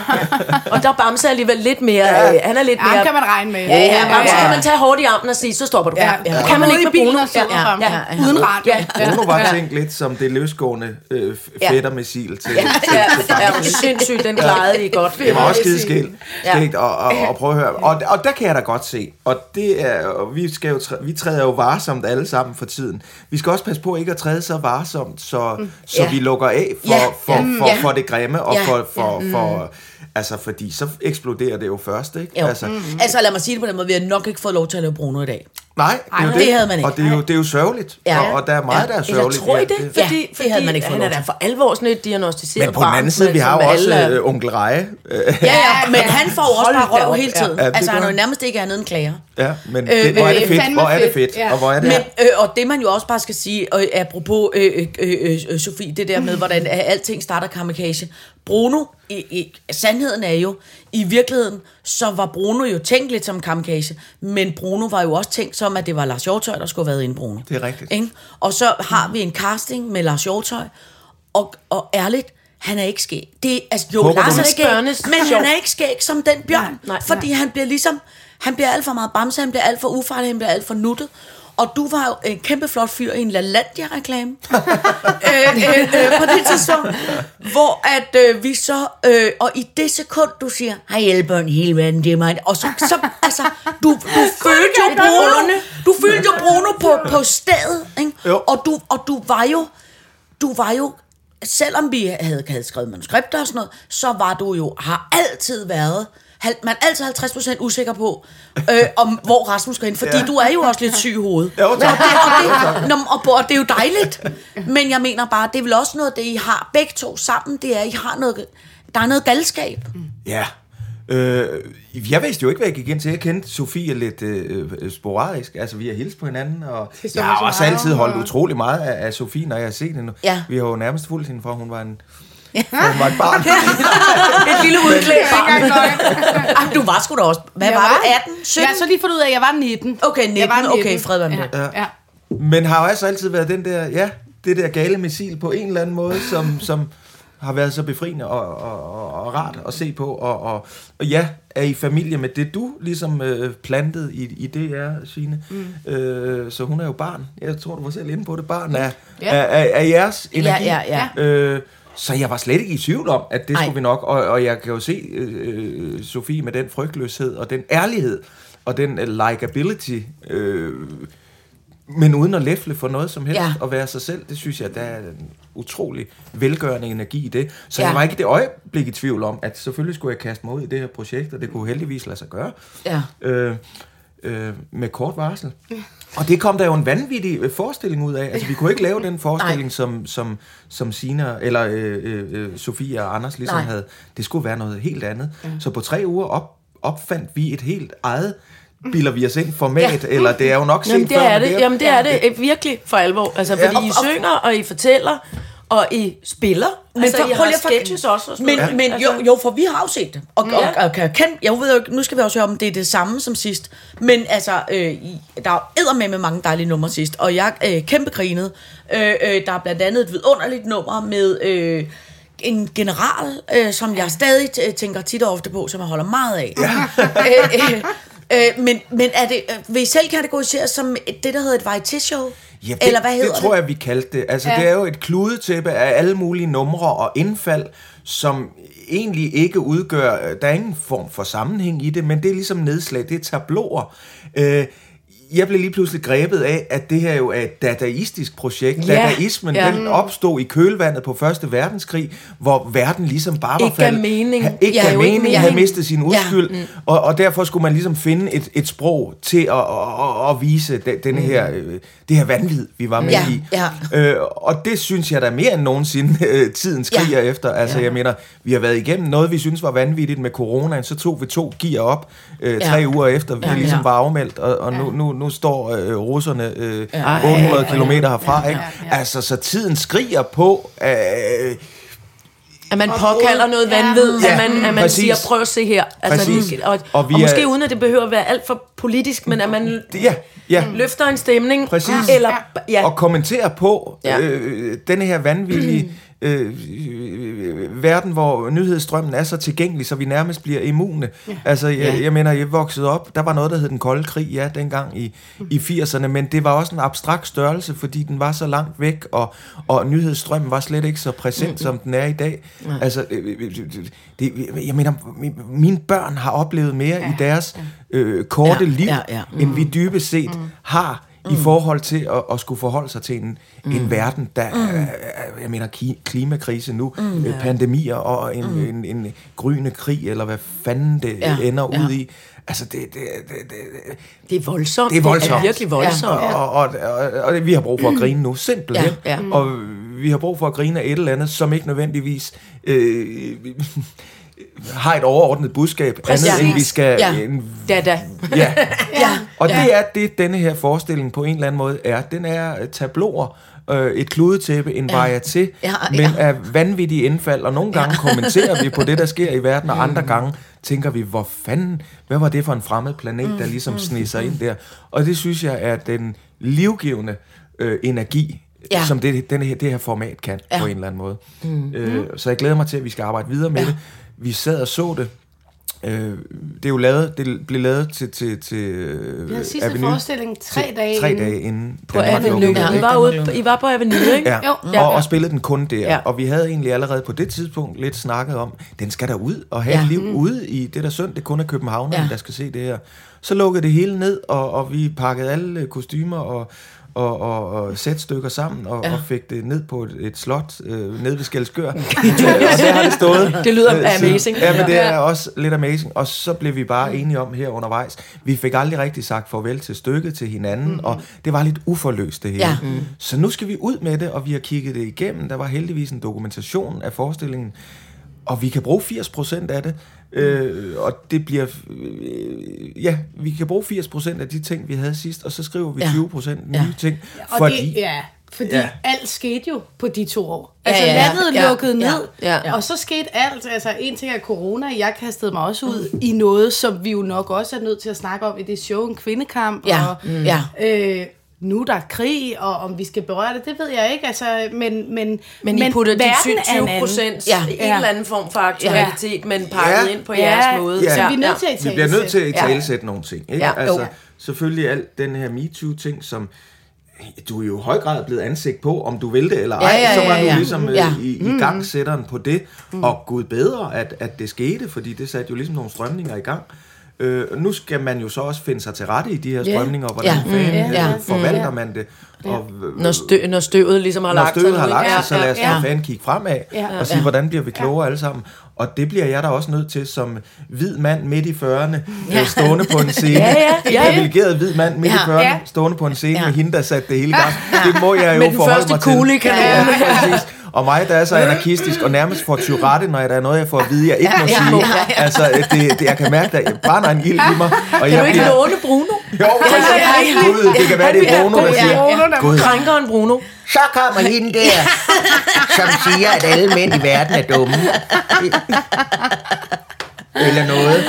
Og der er Bamse alligevel lidt mere, øh, han er lidt Ja, mere... ham kan man regne med. Ja, ja, ja, og så ja. kan man tage hårdt i armen og sige, så stopper du. Ja, Det ja. kan man ikke med Bruno. Ja, frem. ja, ja. Uden radio. Ja. Bruno var Ja. tænkt lidt som det løsgående øh, Ja. fættermissil til, Ja, til, ja, til ja, ja, sindssygt, den klarede I godt. Det var også skide skægt, Ja. skægt og, og, og prøve at høre. Og, og der kan jeg da godt se, og det er, og vi, skal jo, vi træder jo varsomt alle sammen for tiden. Vi skal også passe på ikke at træde så varsomt, så, så Ja. vi lukker af for, Ja, for, for, ja. for det grimme, og Ja, for, for, for, altså fordi så eksploderer det jo først, ikke? Jo. Altså, Altså lad mig sige det på den måde, vi har nok ikke fået lov til at lave Bruno i dag. Nej, det, er jo det havde man ikke. Og det er jo, det er jo sørgeligt, Ja. og, og der er meget, der er Eller sørgeligt. tror I Ja, det? Fordi, Ja, det fordi havde man ikke fået han er da til. for alvor sådan et diagnostiseret Men på den anden side, vi har jo også øh, onkel Reje. Øh, Ja, ja, men han får også bare røv hele ja. tiden. Ja, det altså, han er jo nærmest ikke andet end klager. ja, men Øh, det, hvor er det øh, fedt, hvor er det fedt, ja. og hvor er det Men, øh, og det man jo også bare skal sige, og apropos øh, øh, øh, øh, Sofie, det der med, hvordan øh, alting starter kamikaze. Bruno, i, i, sandheden er jo, i virkeligheden, så var Bruno jo tænkt lidt som kamikaze, men Bruno var jo også tænkt som, at det var Lars Hjortøj, der skulle have været inde i Bruno. Det er rigtigt. Ikke? Og så har vi en casting med Lars Hjortøj, og, og ærligt, han er ikke skæg. Det, altså, jo, Håber Lars er ikke skæg, men han er ikke skæg som den bjørn. Nej, nej, fordi han bliver ligesom, han bliver alt for meget bamse, han bliver alt for ufarlig, han bliver alt for nuttet. Og du var jo en kæmpe flot fyr i en LaLandia-reklame øh, øh, øh, på det tidspunkt, hvor at øh, vi så, øh, og i det sekund, du siger, hej børn i hele verden, det er mig, og så, så altså, du, du følte jo Bruno, du følte jo Bruno på, på stedet, ikke? Jo. Og, du, og du var jo, du var jo, selvom vi havde, havde skrevet manuskripter og sådan noget, så var du jo, har altid været, man er altid 50% usikker på, øh, om hvor Rasmus skal hen, fordi ja. du er jo også lidt syg i hovedet. Jo, tak. Og det, og, det, Nå, og, og det er jo dejligt, men jeg mener bare, det er vel også noget, det I har begge to sammen, det er, I har noget, der er noget galskab. Ja. Øh, jeg vidste jo ikke, hvad jeg gik ind til. Jeg kendte Sofie lidt øh, øh, sporadisk. Altså, vi har hilst på hinanden, og jeg har så også altid holdt og- utrolig meget af, af Sofie, når jeg har set hende. Ja. Vi har jo nærmest fulgt hende, fra hun var en hun var et barn. Et lille udklædt barn. Ej, du var sgu da også, hvad Jeg var, var- du, 18, 17? Jeg har så lige fundet ud af, at jeg var 19. Okay, 19, Jeg var okay, fred det. Ja. ja. Men har jo altså altid været den der, ja, det der gale missil på en eller anden måde, som, som har været så befriende og, og, og, og rart at se på. Og, og, og ja, er i familie med det, du ligesom øh, plantede i, i DR, Signe. Mm. Øh, så hun er jo barn. Jeg tror, du var selv inde på det. Barn af, Ja. ja. af, af, af jeres energi. Ja, ja, ja. Øh, så jeg var slet ikke i tvivl om, at det Ej. skulle vi nok. Og, og jeg kan jo se øh, Sofie med den frygtløshed og den ærlighed og den øh, likability, øh, men uden at læfle for noget som helst Ja. og være sig selv, det synes jeg, der er en utrolig velgørende energi i det. Så Ja. jeg var ikke det øjeblik i tvivl om, at selvfølgelig skulle jeg kaste mig ud i det her projekt, og det kunne heldigvis lade sig gøre Ja. øh, øh, med kort varsel. Og det kom der jo en vanvittig øh, forestilling ud af. Altså, vi kunne ikke lave den forestilling, som, som, som Sina, eller øh, øh, øh, Sofie og Anders ligesom Nej. havde. Det skulle være noget helt andet. Så på tre uger op, opfandt vi et helt eget bilder vi os ind format, ja. eller det er jo nok set Jamen, det før, er men det. Jamen, det er det virkelig for alvor. Altså, fordi Og- I synger, og I fortæller, og I spiller. Men altså, for, I prøv lige at sketches også. Og men, men altså, jo, jo, for vi har jo set det. Og, Ja. og, og kan, kan, jeg ved jo ikke, nu skal vi også høre, om det er det samme som sidst. Men altså, øh, der er jo med med mange dejlige numre sidst. Og jeg øh, kæmpe grinede. Øh, øh, der er blandt andet et vidunderligt nummer med... Øh, en general, øh, som jeg stadig tænker tit og ofte på, som jeg holder meget af. Ja. øh, øh, øh, men, men er det, øh, vil I selv kategorisere som et- det, der hedder et varieté-show? Ja, det, Eller hvad hedder det tror jeg, vi kaldte det. Altså, ja. det er jo et kludetæppe af alle mulige numre og indfald, som egentlig ikke udgør... Der er ingen form for sammenhæng i det, men det er ligesom nedslag, det er tabloer. Øh, jeg blev lige pludselig grebet af, at det her jo er et dadaistisk projekt. Ja. Dadaismen, Ja. den opstod i kølvandet på Første Verdenskrig, hvor verden ligesom bare var Ikke faldet- mening. ha- Ikke gav jo ikke mening, havde mening. mistet sin uskyld, ja. og, og derfor skulle man ligesom finde et, et sprog til at, at, at vise de, denne her, øh, det her vanvid, vi var med Ja, i. ja. Øh, og det synes jeg da mere end nogensinde øh, tiden skriger ja. efter. Altså, ja. jeg mener, vi har været igennem noget, vi synes var vanvittigt med coronaen, så tog vi to gear op øh, tre Ja. uger efter, vi Ja, ligesom ja. var afmeldt, og, og nu, nu, nu står øh, russerne øh, Ja. 800 kilometer herfra. Ikke? ja, ja. Altså, så tiden skriger på... Øh, At man påkalder noget vanvid, Ja, at man, at man præcis. siger, prøv at se her. Altså, Præcis. og, og, vi og måske er- uden at det behøver at være alt for politisk, men at man ja, ja. løfter en stemning. Præcis. Eller, ja. og kommentere på Ja. ja. øh, denne her vanvittige øh, øh, verden, hvor nyhedsstrømmen er så tilgængelig, så vi nærmest bliver immune. Ja. Altså, jeg, Ja. jeg mener, jeg voksede op, der var noget, der hed den kolde krig, ja, dengang i, i 80'erne, men det var også en abstrakt størrelse, fordi den var så langt væk, og, og nyhedsstrømmen var slet ikke så præsent, som den er i dag. Altså, øh, øh, det, jeg mener, mi- mine børn har oplevet mere ja. i deres øh, korte Ja, liv, ja, ja. end vi dybest set mm. har i forhold til at, at skulle forholde sig til en, mm. en verden, der mm. er, jeg mener, ki- klimakrise nu, mm, ja. pandemier og en, mm. en, en gryende krig, eller hvad fanden det Ja, ja. ender ja. ud i. Altså, det, det, det, det, Det er voldsomt. Det er voldsomt. Det er virkelig voldsomt. og, og, og, og, og vi har brug for at grine nu, simpelthen. Ja, ja. Og vi har brug for at grine af et eller andet, som ikke nødvendigvis øh, har et overordnet budskab, Præcis. andet end vi skal... Ja. En, Da, da. ja. Ja. Og det er det, denne her forestilling på en eller anden måde er. Den er øh, tabloer, øh, et kludetæppe, en Ja. ja. til, Ja, men ja. af vanvittige indfald. Og nogle gange kommenterer vi på det, der sker i verden, og andre gange tænker vi, hvor fanden, hvad var det for en fremmed planet, der ligesom sneg sig ind der. Og det synes jeg er den livgivende øh, energi, Ja. ja. som det, denne her, det her format kan Ja. ja. på en eller anden måde. Mm. Øh, så jeg glæder mig til, at vi skal arbejde videre med Ja. det. Vi sad og så det. Øh, det er jo lavet, det blev lavet til, til, til Vi havde øh, sidste Avenue. forestilling tre Til- dage tre inden. dage inden På Avenue. Ja. I var, ude, på- I var på Avenue, ikke? Ja, Jo. og, Ja. og spillede den kun der. Ja. Ja. Og vi havde egentlig allerede på det tidspunkt lidt snakket om, den skal der ud og have Ja. ja. et liv ude i det der synd. Det kun er københavnerne, Ja. ja. der skal se det her. Så lukkede det hele ned, og, og vi pakkede alle øh, kostymer og, og, og, og sætstykker sammen, og, Ja. og fik det ned på et, et slot øh, nede ved Skelskør. og der har det stået. Det lyder øh, amazing. Ja, men det er også lidt amazing. Og så blev vi bare enige om her undervejs. Vi fik aldrig rigtig sagt farvel til stykket, til hinanden, mm. og det var lidt uforløst det hele. Ja. Mm. Så nu skal vi ud med det, og vi har kigget det igennem. Der var heldigvis en dokumentation af forestillingen, og vi kan bruge 80% af det. Øh, og det bliver... Øh, ja, vi kan bruge 80% af de ting, vi havde sidst, og så skriver vi Ja. 20% nye Ja. ting. Og Fordi, det, ja, fordi Ja. ja. alt skete jo på de to år. Ja, Altså ja, ja. landet Ja, lukkede ja, ned, ja. og så skete alt. Altså en ting er corona, jeg kastede mig også ud i noget, som vi jo nok også er nødt til at snakke om i det show, en kvindekamp. Ja, Og, mm. ja. øh, nu er der krig, og om vi skal berøre det, det ved jeg ikke. Altså, men, men, Men, I putter de verden er en 20 anden. procent Ja. ja. en eller anden form for aktualitet, ja. men pakket Ja. ind på Ja, jeres måde. ja. Så vi er nødt til at Vi bliver nødt til at Ja. talesætte nogle ting. Ikke? Ja, altså, jo. selvfølgelig alt den her MeToo-ting, som du er jo i høj grad blevet ansigt på, om du vil det eller Ja, ej, ja, så var ja, du ja. ligesom Ja. øh, i, i gang sætteren på det, og gud bedre, at, at det skete, fordi det satte jo ligesom nogle strømninger i gang. Øh, nu skal man jo så også finde sig til rette i de her Ja. strømninger, og hvordan Ja. fanden Mm, ja. øh, forvalter man det. Og, øh, Når, stø, når støvet ligesom har når lagt sig. støvet har lagt sig, så lad os ja. ja. fanden kigge fremad Ja. og sige, hvordan bliver vi klogere alle sammen. Og det bliver jeg da også nødt til som hvid mand midt i 40'erne, ja. stående på en scene. Ja, ja, ja, ja. privilegeret hvid mand midt i Ja. 40'erne, Ja. stående på en scene Ja. med hende, der satte det hele i gang. Det må jeg jo Med den forholde første mig til. kugle i kanonen. Ja, præcis. Og mig, der er så anarkistisk og nærmest får tyrette, når der er noget, jeg får at vide, jeg ikke må Ja, ja, sige. ja, ja. Altså, det, det, jeg kan mærke, at jeg brænder en ild i mig. Og Kan jeg du ikke bliver- låne Bruno? Jo, præcis. Gud, det kan være, det er Bruno, der Ja, siger, Bruno, der- Gud, Krænkeren Bruno. Så kommer hende der, som siger, at alle mænd i verden er dumme. Eller noget.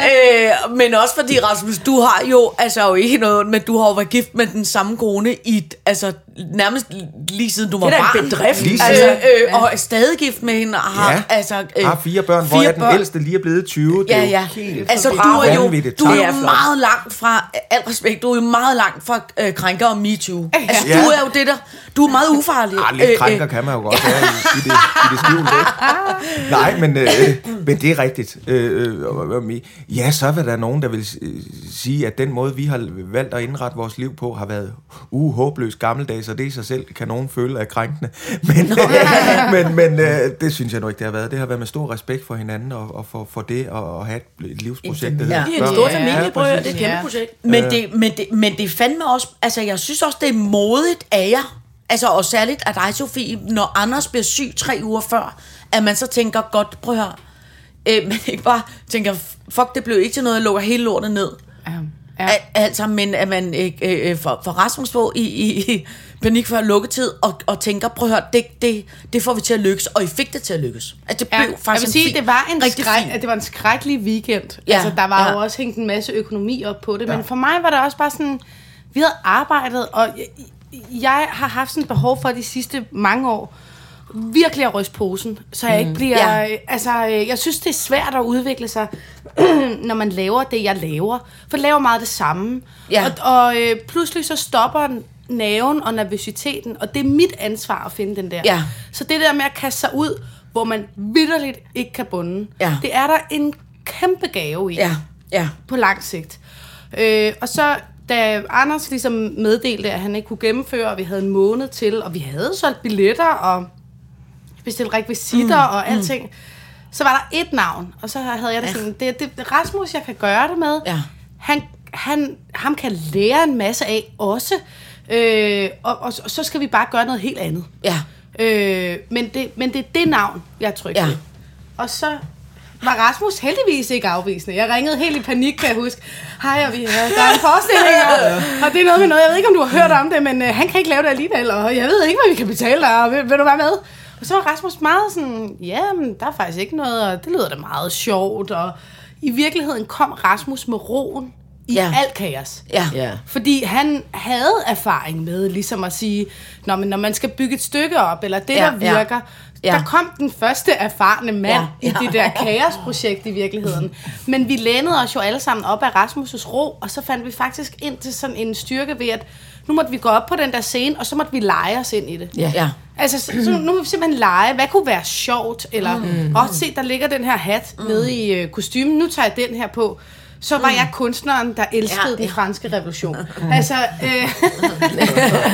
Øh, men også fordi, Rasmus, du har jo, altså jo ikke noget, men du har jo været gift med den samme kone i, altså nærmest lige siden du var Det er barn. en bedrift. Lige Altså, øh, og er stadig gift med hende, og har, Ja. altså... Øh, har fire børn, hvor jeg den ældste lige er blevet 20. Det er Ja, jo ja. helt Altså, du er jo, du er jo er meget langt fra, al respekt, du er jo meget langt fra øh, krænker og MeToo. Altså, Ja. du er jo det der, du er meget ufarlig. Ah, lidt krænker kan man jo godt være i, i, det, i det ikke? Nej, men, øh, men det er rigtigt. Øh, øh, ja, så er der nogen, der vil øh, sige, at den måde, vi har valgt at indrette vores liv på, har været uh, håbløst gammeldags, og det i sig selv kan nogen føle er krænkende. Men, øh, men, men øh, det synes jeg nu ikke, det har været. Det har været med stor respekt for hinanden, og, og for, for det, og, og have et, livsprojekt, der Ja. hedder Det er en stor Ja, familie, prøv at. Det er et Ja. kæmpe projekt. Men, det, men, det, men det er fandme også, altså jeg synes også, det er modigt af jer, altså og særligt af dig, Sofie, når Anders bliver syg tre uger før, at man så tænker, godt, prøv at høre, øh, men ikke bare tænker, fuck, det blev ikke til noget, jeg lukker hele lortet ned. Ja. Ja. Altså, men at man øh, øh, for, for Rasmus på i, i, i panik før lukketid, og, og tænker, prøv at høre, det, det, det får vi til at lykkes, og I fik det til at lykkes. At det Ja, blev jeg faktisk vil sige, fin- det var en rigtig skræk, fin. at det var en skrækkelig weekend. Ja, altså, der var ja. jo også hængt en masse økonomi op på det, ja. men for mig var det også bare sådan, vi havde arbejdet, og jeg, jeg har haft sådan et behov for de sidste mange år, virkelig at ryste posen, så jeg ikke bliver... Ja. Ja. Altså, øh, jeg synes, det er svært at udvikle sig, når man laver det, jeg laver. For jeg laver meget det samme. Ja. Og, og øh, pludselig så stopper naven og nervøsiteten, og det er mit ansvar at finde den der. Ja. Så det der med at kaste sig ud, hvor man vidderligt ikke kan bunde, Ja. det er der en kæmpe gave i Ja, ja. på lang sigt. Øh, og så da Anders ligesom meddelte, at han ikke kunne gennemføre, og vi havde en måned til, og vi havde solgt billetter og bestilt rekvisitter mm, og alting, så var der et navn, og så havde jeg det sådan, det, det Rasmus, jeg kan gøre det med. Ja. Han, han, ham kan lære en masse af også, øh, og, og, og så skal vi bare gøre noget helt andet. Ja. Øh, men, det, men det er det navn, jeg trykker Ja. ja. Og så var Rasmus heldigvis ikke afvisende. Jeg ringede helt i panik, kan jeg huske. Hej, og vi, der er en forestilling, og, og det er noget med noget. Jeg ved ikke, om du har hørt om det, men øh, han kan ikke lave det alligevel, og jeg ved ikke, hvad vi kan betale dig, og vil, vil du være med? Og så var Rasmus meget sådan, ja, men der er faktisk ikke noget, og det lyder da meget sjovt, og i virkeligheden kom Rasmus med roen i Ja. alt kaos. Ja. Ja. Fordi han havde erfaring med ligesom at sige, når, man, når man skal bygge et stykke op, eller det, Ja, der virker, Ja. der kom den første erfarne mand ja. i det der kaosprojekt i virkeligheden. Men vi lænede os jo alle sammen op af Rasmus' ro, og så fandt vi faktisk ind til sådan en styrke ved, at nu måtte vi gå op på den der scene, og så måtte vi lege os ind i det. Ja. ja. Altså, så, nu må vi simpelthen lege. Hvad kunne være sjovt? Eller, mm. også se, der ligger den her hat mm. nede i øh, kostymen. Nu tager jeg den her på. Så var mm. jeg kunstneren, der elskede Ja, den franske revolution. altså, øh,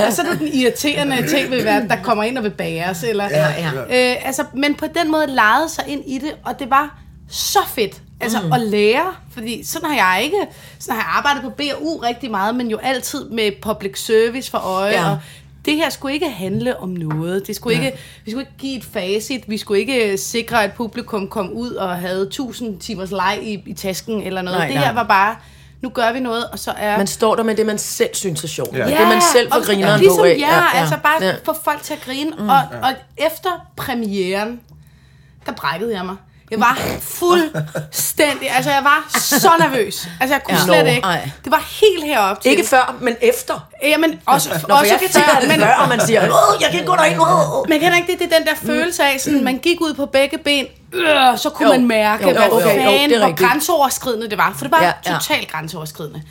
og så er det den irriterende ting verden, der kommer ind og vil bæres. Eller, Ja, ja. Øh, altså, men på den måde legede sig ind i det, og det var så fedt. Altså mm. at lære, fordi sådan har jeg ikke, sådan har jeg arbejdet på BU rigtig meget, men jo altid med public service for øje, ja. og det her skulle ikke handle om noget. Det skulle ikke, vi skulle ikke give et facit. Vi skulle ikke sikre, at publikum kom ud og havde 1000 timers leg i, i tasken eller noget. Nej, det nej. her var bare, nu gør vi noget, og så er... Man står der med det, man selv synes er sjovt. Ja. Ja. Det, man selv får grineren ligesom, på af. Ja, ja, altså bare Ja. ja. få folk til at grine. Mm. Og, og efter premieren, der brækkede jeg mig. Jeg var fuldstændig, altså jeg var så nervøs. Altså jeg kunne Ja. slet ikke. ej. Det var helt herop til. Ikke før, men efter. Jamen, også, Nå, også jeg før, før, men, før, og man siger, Åh, jeg kan gå derind. Åh. men kan ikke det, det er den der følelse af, sådan, man gik ud på begge ben, øh, så kunne Jo. man mærke, Jo, hvad jo, jo, jo, fanden, det er hvor grænseoverskridende det var. For det var Ja, ja, totalt grænseoverskridende.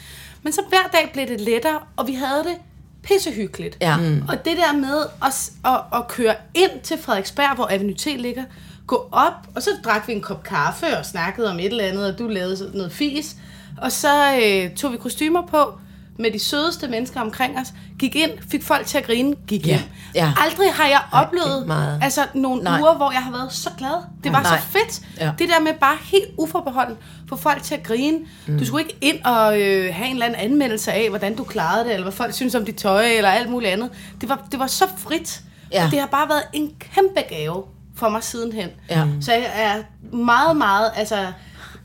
Men så hver dag blev det lettere, og vi havde det pissehyggeligt. Ja. Mm. Og det der med at, at, at køre ind til Frederiksberg, hvor Avenue T ligger, gå op, og så drak vi en kop kaffe og snakkede om et eller andet, og du lavede noget fis. Og så øh, tog vi kostymer på med de sødeste mennesker omkring os, gik ind, fik folk til at grine, gik Ja, hjem. ja. Aldrig har jeg er oplevet meget. altså, nogle Nej. uger, hvor jeg har været så glad. Det var Nej. så fedt. Ja. Det der med bare helt uforbeholden, få folk til at grine. Mm. Du skulle ikke ind og øh, have en eller anden anmeldelse af, hvordan du klarede det, eller hvad folk synes om dit tøj, eller alt muligt andet. Det var, det var så frit. Ja. Og det har bare været en kæmpe gave for mig sidenhen. Ja. Så jeg er meget, meget altså,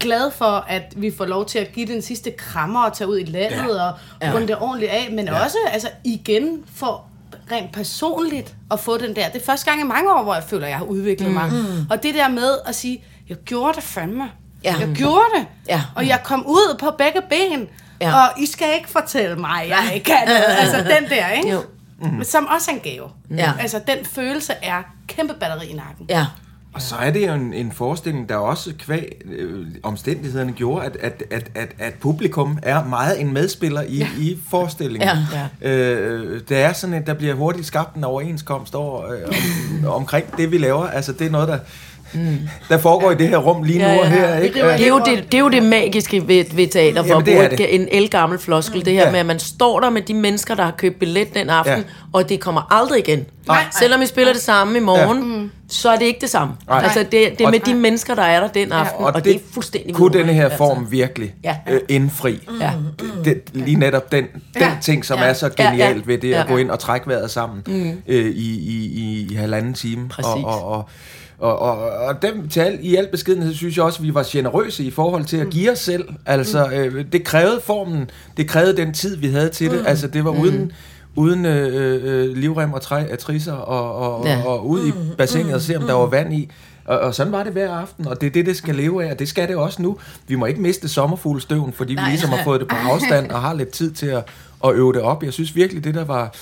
glad for, at vi får lov til at give den sidste krammer og tage ud i landet ja. og Ja. runde det ordentligt af, men ja. også altså, igen for rent personligt at få den der. Det er første gang i mange år, hvor jeg føler, at jeg har udviklet mm. mig. Og det der med at sige, jeg gjorde det fandme. Ja. Jeg gjorde det. Ja. Og jeg kom ud på begge ben. Ja. Og I skal ikke fortælle mig, jeg ikke kan. Altså den der, ikke? Jo. Mm. Som også er en gave. Ja. Altså den følelse er kæmpe batteri i nakken. Ja. Og så er det jo en, en forestilling, der også kvæg øh, omstændighederne gjorde, at, at, at, at, at publikum er meget en medspiller i, ja. i forestillingen. Ja, Øh, det er sådan, at der bliver hurtigt skabt en overenskomst over, øh, om, omkring det, vi laver. Altså, det er noget, der, mm. der foregår i det her rum lige nu Ja, ja, og her. ja. Ikke? Det er, jo det, det er jo det magiske ved, ved teater, for Jamen, at det bruge er det. et- en elgammel floskel. Det her Ja. med, at man står der med de mennesker, der har købt billet den aften, Ja. og det kommer aldrig igen. Nej. Selvom I spiller det samme i morgen, så er det ikke det samme. Nej. Altså, det, det er Og- med de mennesker, der er der den aften, og, det, er fuldstændig kunne denne her vidunderligt, form virkelig Ja. øh, indfri. Ja. Det, det, lige netop den, den ting, som Ja. er så Ja, ja. genialt ved det at Ja. gå ind og trække vejret sammen øh, i, i, i, i halvanden time. Præcis. Og, og, og, og, og, og dem, til al, i al beskedenhed synes jeg også, at vi var generøse i forhold til at give os selv. Altså, øh, det krævede formen, det krævede den tid, vi havde til det. Altså, det var uden uden øh, øh, livrem og træ, trisser og, og, Ja. og, og ud i bassinet og se, om der var vand i. Og, og sådan var det hver aften, og det er det, det skal leve af, og det skal det også nu. Vi må ikke miste sommerfuglestøven, fordi vi ligesom har fået det på afstand og har lidt tid til at, at øve det op. Jeg synes virkelig, det der var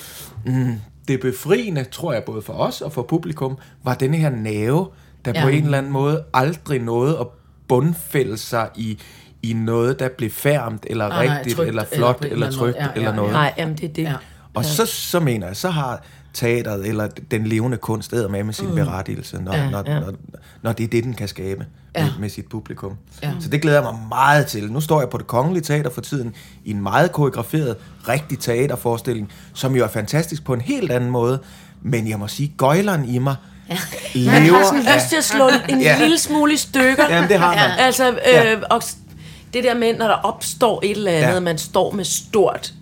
mm, det befriende, tror jeg, både for os og for publikum, var denne her nerve, der Ja. på en eller anden måde aldrig nåede at bundfælde sig i, i noget, der blev færmt, eller Nej, nej, rigtigt, trygt, eller eller flot, eller, eller trygt, måde. Ja, eller ja, noget. Nej, jamen det er det. Ja. Og så, så mener jeg, så har teateret eller den levende kunst æder med med sin mm. berettigelse, når, Ja, ja, når, ja. ja. Når, når det er det, den kan skabe Ja. ja. med, med sit publikum. Ja. Ja. Så det glæder jeg mig meget til. Nu står jeg på det kongelige teater for tiden i en meget koreograferet, rigtig teaterforestilling, som jo er fantastisk på en helt anden måde. Men jeg må sige, gøjleren i mig ja. Man lever har sådan af... lyst til at slå en Ja. lille smule i stykker. Jamen, det har man. Altså, øh, Ja. og det der med, når der opstår et eller andet, Ja. man står med stort,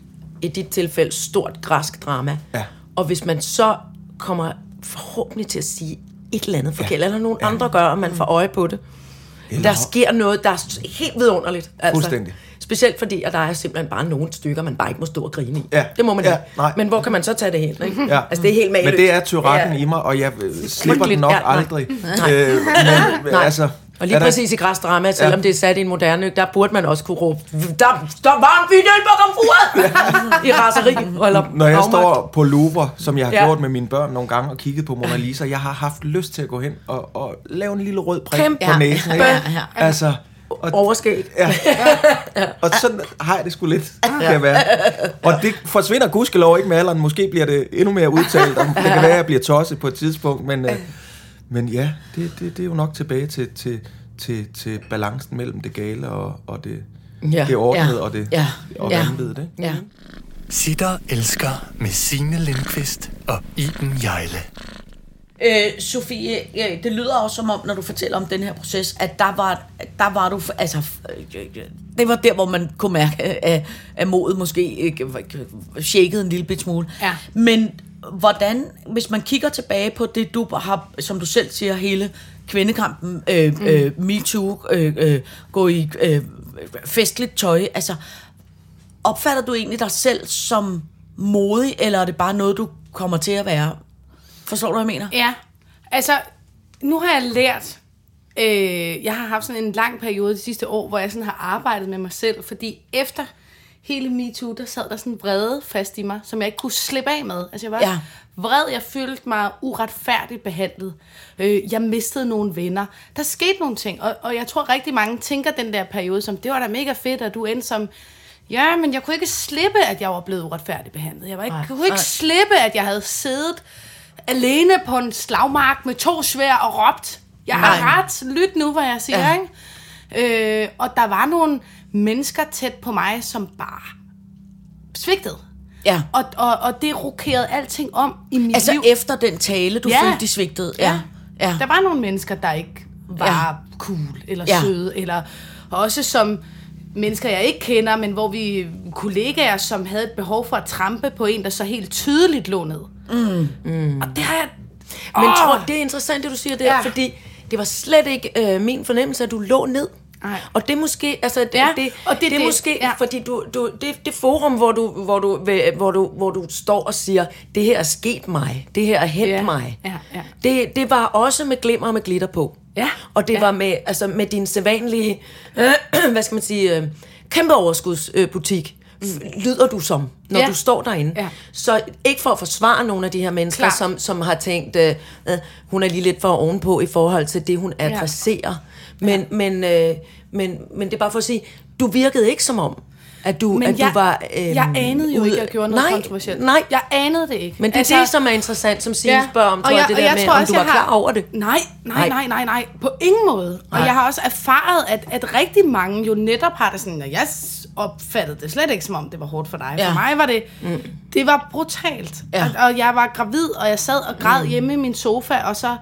i dit tilfælde, stort græsk drama. Ja. Og hvis man så kommer forhåbentlig til at sige et eller andet forkert, Ja. eller nogen Ja. andre gør, og man får øje på det. Eller- Der sker noget, der er helt vidunderligt. Altså. Fuldstændig. Specielt fordi, at der er simpelthen bare nogle stykker, man bare ikke må stå og grine i. Ja. Det må man Ja, ikke. nej. Men hvor kan man så tage det hen? Ikke? Ja. Altså, det er helt mageløst. Men det er tyrakken Ja. i mig, og jeg øh, slipper den nok Ja, nej. aldrig. Nej. Øh, men, Nej. altså, Og lige præcis i græsdrama, selvom Ja. det er sat i en moderne, der burde man også kunne råbe, der, der var en video på komfuret! I raseri. Eller Når jeg afmagt. står på Louvre, som jeg har Ja. ja. gjort med mine børn nogle gange, og kigget på Mona Lisa, jeg har haft lyst til at gå hen og, og lave en lille rød prik Kæmpe. på Ja. næsen. Ikke? Ja, ja. Altså, og, Overskæg. ja. og sådan har jeg det sgu lidt, kan jeg være. Og det forsvinder gudskelov ikke med alderen. Måske bliver det endnu mere udtalt, om det kan være, at jeg bliver tosset på et tidspunkt. Men, øh, men ja, det, det, det er jo nok tilbage til, til, til, til balancen mellem det gale og, og det, Ja. det ordnede Ja. og det Ja. og Ja. vanvittigt. Ikke? Ja. Sitter elsker med Signe Lindqvist og Iben Jejle. Øh, Sofie, øh, det lyder også som om, når du fortæller om den her proces, at der var, der var du, altså, øh, øh, det var der, hvor man kunne mærke, at, at modet måske øh, shakede en lille bit smule. Ja. Men hvordan, hvis man kigger tilbage på det, du har, som du selv siger, hele kvindekampen, øh, mm. øh, MeToo, øh, øh, gå i øh, festligt tøj, altså, opfatter du egentlig dig selv som modig, eller er det bare noget, du kommer til at være? Forstår du, hvad jeg mener? Ja, altså, nu har jeg lært øh, jeg har haft sådan en lang periode de sidste år, hvor jeg sådan har arbejdet med mig selv, fordi efter hele MeToo, der sad der sådan vrede fast i mig, som jeg ikke kunne slippe af med. Altså jeg var Ja. vred, jeg følte mig uretfærdigt behandlet. Øh, jeg mistede nogle venner. Der skete nogle ting, og, og jeg tror rigtig mange tænker den der periode som, det var da mega fedt, at du endte som Ja, men jeg kunne ikke slippe, at jeg var blevet uretfærdigt behandlet. Jeg var ikke, Nej, kunne ikke slippe, at jeg havde siddet alene på en slagmark med to svær og råbt, jeg har ret, lyt nu, hvad jeg siger, ja. ikke? Øh, og der var nogle mennesker tæt på mig, som bare svigtede. Ja. Og, og, og det rokerede alting om i mit Altså liv. efter den tale, du Ja. følte, de svigtede. Ja. ja. Der var nogle mennesker, der ikke var Ja. ja. cool eller Ja. ja. søde, eller også som mennesker, jeg ikke kender, men hvor vi kollegaer, som havde et behov for at trampe på en, der så helt tydeligt lå ned. Mm. Mm. Og det har jeg... Men Åh! tror, det er interessant, det du siger der, ja. Ja. fordi det var slet ikke øh, min fornemmelse, at du lå ned. Nej. Og det er måske, altså det, Ja, det, og det, det- det er måske, ja. fordi du, du, det, det forum, hvor du, hvor, du, hvor, du, hvor du står og siger, det her er sket mig, det her er hent Ja, mig. ja, ja. Det, det var også med glimmer og med glitter på. Ja, Og det ja. var med, altså med din sædvanlige, øh, hvad skal man sige, øh, kæmpe overskudsbutik. Øh, lyder du som, når Ja. du står derinde. Ja. Så ikke for at forsvare nogle af de her mennesker, som, som har tænkt, øh, øh, hun er lige lidt for ovenpå i forhold til det, hun adresserer. Men, men, øh, men, men det er bare for at sige, du virkede ikke som om, at du, Men at jeg, du var... Øh, jeg anede jo ude- ikke, at jeg gjorde noget nej, kontroversielt. Nej, Jeg anede det ikke. men det er altså, det, som er interessant, som Signe ja. spørger om, tror og jeg, det der med, tror om også, du var jeg har- klar over det. Nej, Nej. nej, nej, nej. På ingen måde. Nej. Og jeg har også erfaret, at, at rigtig mange jo netop har det sådan, at jeg opfattede det slet ikke, som om det var hårdt for dig. Ja. For mig var det, mm. det var brutalt. Ja. Og, og jeg var gravid, og jeg sad og græd mm. hjemme i min sofa, og så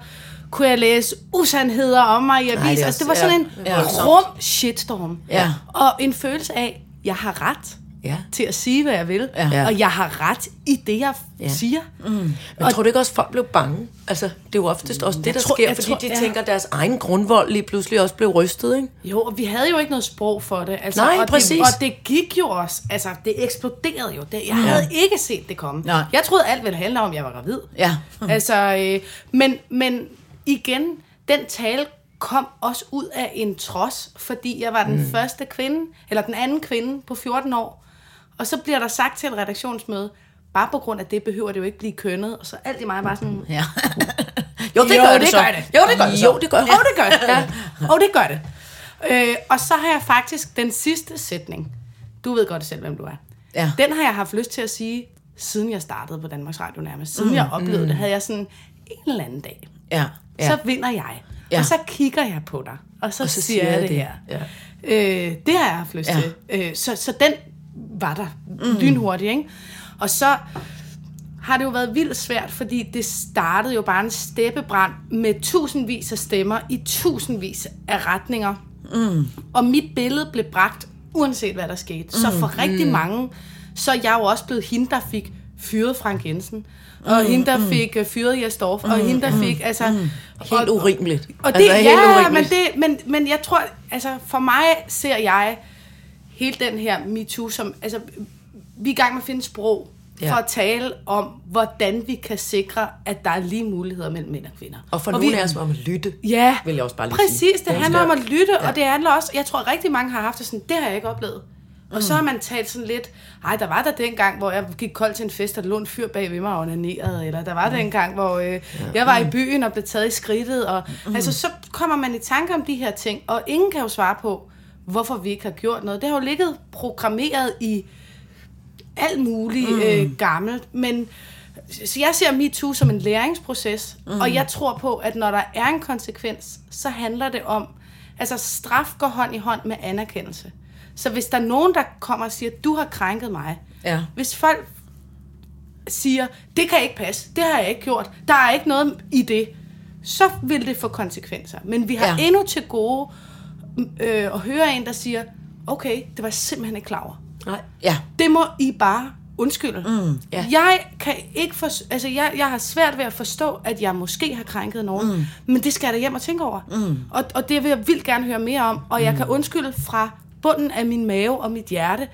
kunne jeg læse usandheder om mig i det avis. Altså, det var sådan ja, en voldsomt. rum shitstorm. Ja. Og en følelse af, jeg har ret Ja. til at sige, hvad jeg vil. Ja. Og jeg har ret i det, jeg Ja. ja. siger. Men tror du ikke også, folk blev bange? Altså, det er jo oftest også det, der tror- sker, fordi tror- de ja. tænker, at deres egen grundvold lige pludselig også blev rystet, ikke? Jo, og vi havde jo ikke noget sprog for det. Altså, Nej, og præcis. Det, og det gik jo også. Altså, det eksploderede jo. Det, jeg havde ikke set det komme. Nej. Jeg troede, alt ville handle om, at jeg var gravid. Ja. altså, øh, men, men igen, den tale kom også ud af en trods, fordi jeg var den mm. første kvinde, eller den anden kvinde på 14 år. Og så bliver der sagt til et redaktionsmøde, bare på grund af det behøver det jo ikke blive kønnet. Og så alt i mig bare sådan, ja. jo, det Jo, gør det det så. gør det. Jo, det gør det så. Jo, det gør Åh, det gør det. Ja. Og det gør det. Øh, og så har jeg faktisk den sidste sætning. Du ved godt selv, hvem du er. Ja. Den har jeg haft lyst til at sige, siden jeg startede på Danmarks Radio nærmest. Siden mm, jeg oplevede det, havde jeg sådan en eller anden dag. Ja. Ja. Så vinder jeg. Ja. Og så kigger jeg på dig. Og så, Og så siger jeg det det. her. Ja. Øh, det har jeg haft lyst Ja. til. Øh, så, så den var der mm. lynhurtigt, ikke? Og så har det jo været vildt svært, fordi det startede jo bare en steppebrand med tusindvis af stemmer i tusindvis af retninger. Mm. Og mit billede blev bragt, uanset hvad der skete. Så for rigtig mange, så er jeg jo også blevet hende, der fik fyret Frank Jensen. Og hende, der fik uh, fyret Jes Dorf. Og hende, der fik, altså... Helt urimeligt. Og det, altså, altså, helt ja, men, det, men, men jeg tror, altså for mig ser jeg hele den her MeToo som, altså vi er i gang med at finde sprog Ja. for at tale om, hvordan vi kan sikre, at der er lige muligheder mellem mænd og kvinder. Og for vi- nogle af os om at lytte, Ja, vil jeg også bare lige præcis. sige. Det handler om at lytte, Ja. og det handler også, jeg tror rigtig mange har haft det sådan, det har jeg ikke oplevet. Og så har man talt sådan lidt, ej, der var der den gang, hvor jeg gik kold til en fest, og der lå en fyr bag ved mig og onanerede, eller der var den gang, hvor øh, jeg var i byen og blev taget i skridtet, og altså så kommer man i tanke om de her ting, og ingen kan jo svare på, hvorfor vi ikke har gjort noget. Det har jo ligget programmeret i alt muligt mm. øh, gammelt, men så jeg ser MeToo som en læringsproces, mm. og jeg tror på, at når der er en konsekvens, så handler det om, altså straf går hånd i hånd med anerkendelse. Så hvis der er nogen, der kommer og siger, du har krænket mig, Ja. hvis folk siger, det kan ikke passe, det har jeg ikke gjort, der er ikke noget i det, så vil det få konsekvenser. Men vi har Ja. endnu til gode øh, at høre en, der siger, okay, det var jeg simpelthen ikke klar over Nej. Ja. det må I bare undskylde. Mm, ja. Jeg kan ikke for, altså jeg, jeg har svært ved at forstå, at jeg måske har krænket nogen, mm. men det skal jeg da hjem og tænke over. Mm. Og, og det vil jeg vildt gerne høre mere om, og jeg kan undskylde fra bunden af min mave og mit hjerte.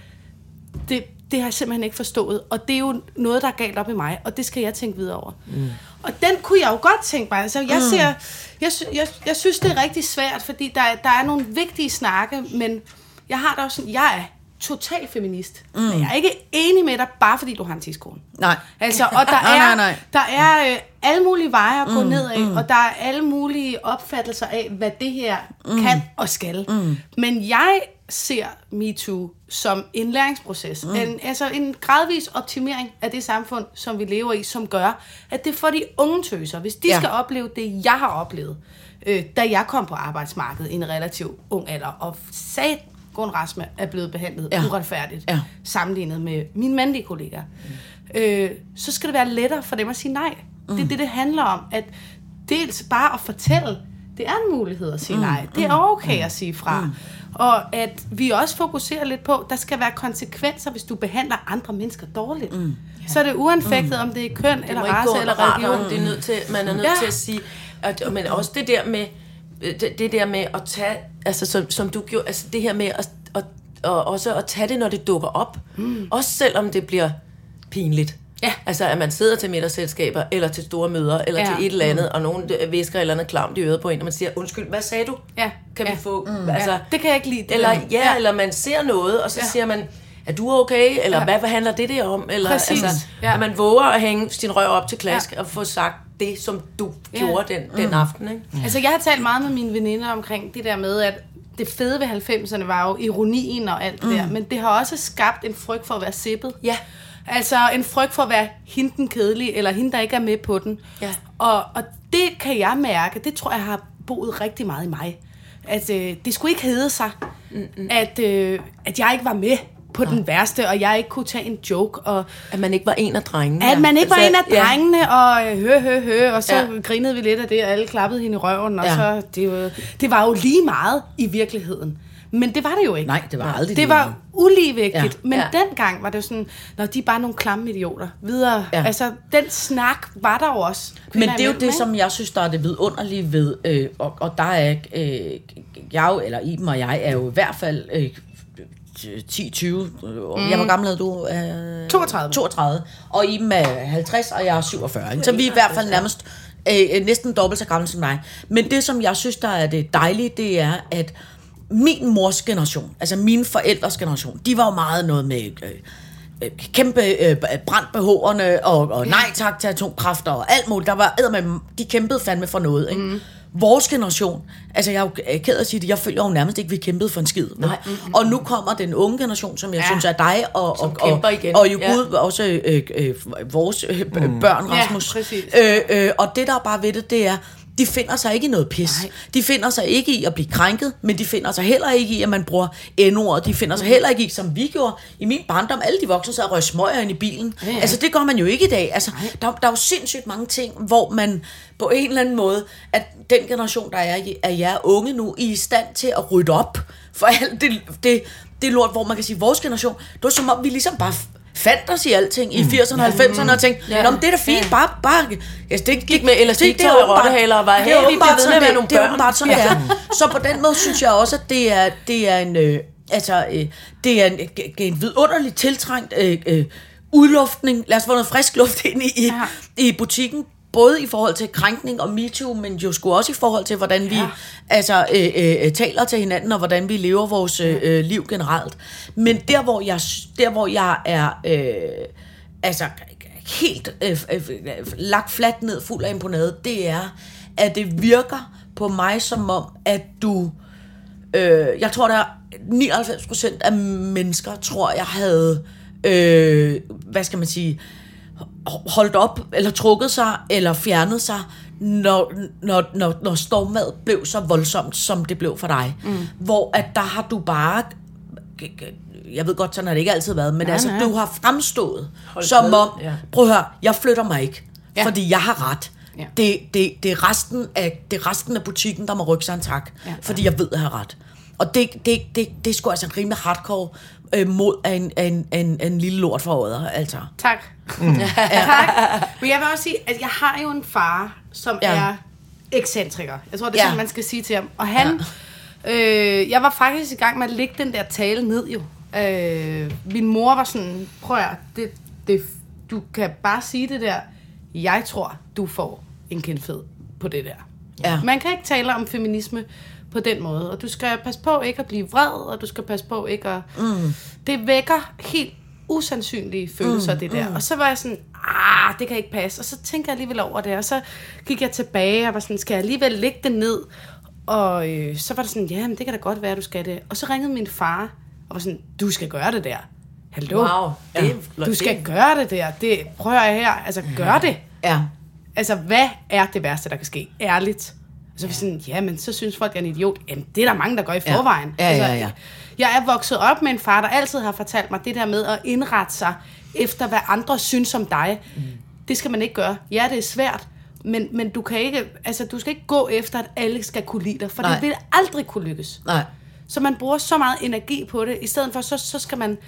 Det, det har jeg simpelthen ikke forstået. Og det er jo noget, der er galt op i mig, og det skal jeg tænke videre over. Mm. Og den kunne jeg jo godt tænke mig. Altså, jeg, ser, jeg, jeg, jeg synes, det er rigtig svært, fordi der, er- der er nogle vigtige snakke, men jeg har da også sådan, jeg er total feminist. Mm. Men jeg er ikke enig med dig, bare fordi du har en tidskone. Nej. Altså, og der Nej, er, nej, nej. Der er øh, alle mulige veje at gå mm, ned af, mm. og der er alle mulige opfattelser af, hvad det her mm. kan og skal. Mm. Men jeg ser MeToo som en læringsproces. Mm. En, altså en gradvis optimering af det samfund, som vi lever i, som gør, at det for de unge tøser, hvis de Ja. skal opleve det, jeg har oplevet, øh, da jeg kom på arbejdsmarkedet i en relativt ung alder, og sat Gun Rasme er blevet behandlet Ja. ja. uretfærdigt, Ja. sammenlignet med mine mandlige kollegaer, mm. øh, så skal det være lettere for dem at sige nej. Mm. Det er det, det handler om. At dels bare at fortælle, det er en mulighed at sige mm. nej. Det er okay mm. at sige fra. Mm. Og at vi også fokuserer lidt på, der skal være konsekvenser, hvis du behandler andre mennesker dårligt. Mm. Så er det uanfægtet, mm. om det er køn, Det eller race, eller religion. radaren. Det er nødt til, man er nødt Ja. til at sige, at, men også det der med, det, det der med at tage, altså som, som du gjorde, altså det her med at, at, og også at tage det, når det dukker op. Mm. Også selvom det bliver pinligt. Ja. Altså, at man sidder til middagsselskaber, eller til store møder, eller Ja. til et eller andet, og nogen øh, visker et eller andet klamt i øret på en, og man siger, undskyld, hvad sagde du? Ja. Kan Ja. vi få... Mm. Altså, Ja, det kan jeg ikke lide. det eller, ja, ja, eller man ser noget, og så Ja. siger man, er du okay? Eller Ja. hvad, handler det der om? Eller, Præcis. Altså, Ja. At man våger at hænge sin røv op til klask ja. og få sagt det, som du Ja. gjorde den, den aften. Ikke? Altså, jeg har talt meget med mine veninder omkring det der med, at det fede ved 90'erne var jo ironien og alt det mm. der, men det har også skabt en frygt for at være sippet. Ja. Altså en frygt for at være hende den kedelige, eller hende, der ikke er med på den. Ja. Og, og det kan jeg mærke, det tror jeg har boet rigtig meget i mig. At øh, det skulle ikke hedde sig, Mm-mm. at, øh, at jeg ikke var med på den værste, og jeg ikke kunne tage en joke, og At man ikke var en af drengene. at man ikke var en af ja. drengene, og øh, hø, hø, hø, og så ja. Ja. grinede vi lidt af det, og alle klappede hende i røven, og Ja. så, det, var, det var jo lige meget i virkeligheden. Men det var det jo ikke. Nej, det var aldrig Det lige var uligevægtigt, Ja. ja. men Ja. dengang var det jo sådan, når de er bare nogle klamme idioter. Videre. Ja. Ja. Altså, den snak var der jo også. Men det er jo det, som jeg synes, der er det vidunderlige ved, øh, og, og der er øh, jeg jo, eller Iben og jeg, er jo i hvert fald øh, 10-20. Mm. Jeg var gammel, havde du? Øh, 32. 32. Og I er 50, og jeg er 47. Ikke? Så vi er i hvert fald nærmest øh, næsten dobbelt så gamle som mig. Men det, som jeg synes, der er det dejlige, det er, at min mors generation, altså mine forældres generation, de var jo meget noget med... Øh, øh, kæmpe øh, brandbehårene og, og nej tak til atomkræfter og alt muligt. Der var med, de kæmpede fandme for noget. Ikke? Mm. Vores generation, altså jeg er jo ked af at sige det, jeg føler jo nærmest ikke, vi kæmpede for en skid. Nej. Mm. Og nu kommer den unge generation, som jeg ja. Ja. synes er dig og, Som og, og, kæmper igen. og jo Ja. Gud også øh, øh, vores øh, børn, Ja, Rasmus. præcis. Øh, øh, og det, der er bare ved det, det er, de finder sig ikke i noget pis. Nej. De finder sig ikke i at blive krænket, men de finder sig heller ikke i, at man bruger n-ordet. De finder sig heller ikke i, som vi gjorde i min barndom, alle de voksne sad og røg smøger ind i bilen. Ja, ja. Altså, det gør man jo ikke i dag. Altså, der, der er jo sindssygt mange ting, hvor man på en eller anden måde, at den generation, der er af jer unge nu, I er i stand til at rydde op for alt det, det, det lort, hvor man kan sige, vores generation, det var som om, vi ligesom bare fandt os i alting i 80'erne og 90'erne og tænkte, Ja. Nå, men det er da fint, bare, bare altså, det, Gik med det er og rottehaler og var, det hey, er vi åbenbart sådan, det- nogle det er åbenbart sådan, det er. Så på den måde synes jeg også, at det er, det er en, øh, altså, øh, det er en, en vidunderligt tiltrængt øh, øh, udluftning. Lad os få noget frisk luft ind i, i, Ja. i butikken. Både i forhold til krænkning og MeToo, men jo sgu også i forhold til, hvordan vi ja. altså, øh, øh, taler til hinanden, og hvordan vi lever vores øh, øh, liv generelt. Men der, hvor jeg, der, hvor jeg er øh, altså, helt øh, øh, lagt fladt ned, fuld af imponade, det er, at det virker på mig som om, at du... Øh, jeg tror, der er 99 procent af mennesker, tror jeg, havde... Øh, hvad skal man sige holdt op, eller trukket sig, eller fjernet sig, når, når, når, når stormvad blev så voldsomt, som det blev for dig. Mm. Hvor at der har du bare jeg ved godt, sådan har det ikke altid været, men nej, altså, nej. du har fremstået Holdt som ved, om, ja. prøv at høre, jeg flytter mig ikke, ja. Ja. fordi jeg har ret. Ja. Det, det, det, er resten af, det er resten af butikken, der må rykke sig en tak, ja. fordi jeg ved, at jeg har ret. Og det, det, det, det er sgu altså en rimelig hardcore øh, mod af en, af en, af en, af en lille lort for året, altså. Tak. Mm. tak. Men jeg vil også sige, at jeg har jo en far, som Ja. ja. er ekscentriker. Jeg tror, det er Ja. ja. sådan, man skal sige til ham. Og han, ja. øh, jeg var faktisk i gang med at lægge den der tale ned jo. Øh, min mor var sådan, prøv at, det, det, du kan bare sige det der, jeg tror, du får en kindfed på det der. Ja. Man kan ikke tale om feminisme på den måde, og du skal passe på ikke at blive vred, og du skal passe på ikke at... Mm. Det vækker helt usandsynlige følelser, mm, det der. Mm. Og så var jeg sådan, ah, det kan ikke passe. Og så tænkte jeg alligevel over det, og så gik jeg tilbage og var sådan, skal jeg alligevel lægge det ned? Og øh, så var det sådan, ja, men det kan da godt være, du skal det. Og så ringede min far og var sådan, du skal gøre det der. Hallo? Wow, det flot. Du skal gøre det der. Det, prøv at her. Altså, gør det. Ja. Altså, hvad er det værste, der kan ske? Ærligt. Og så er vi sådan, ja, men så synes folk, jeg er en idiot. Jamen, det er der mange, der gør i Ja. forvejen. Ja, ja, altså, ja. Jeg er vokset op med en far, der altid har fortalt mig det der med at indrette sig efter, hvad andre synes om dig. Mm. Det skal man ikke gøre. Ja, det er svært, men, men du kan ikke, altså, du skal ikke gå efter, at alle skal kunne lide dig, for Nej. det vil aldrig kunne lykkes. Nej. Så man bruger så meget energi på det. I stedet for, så, så skal man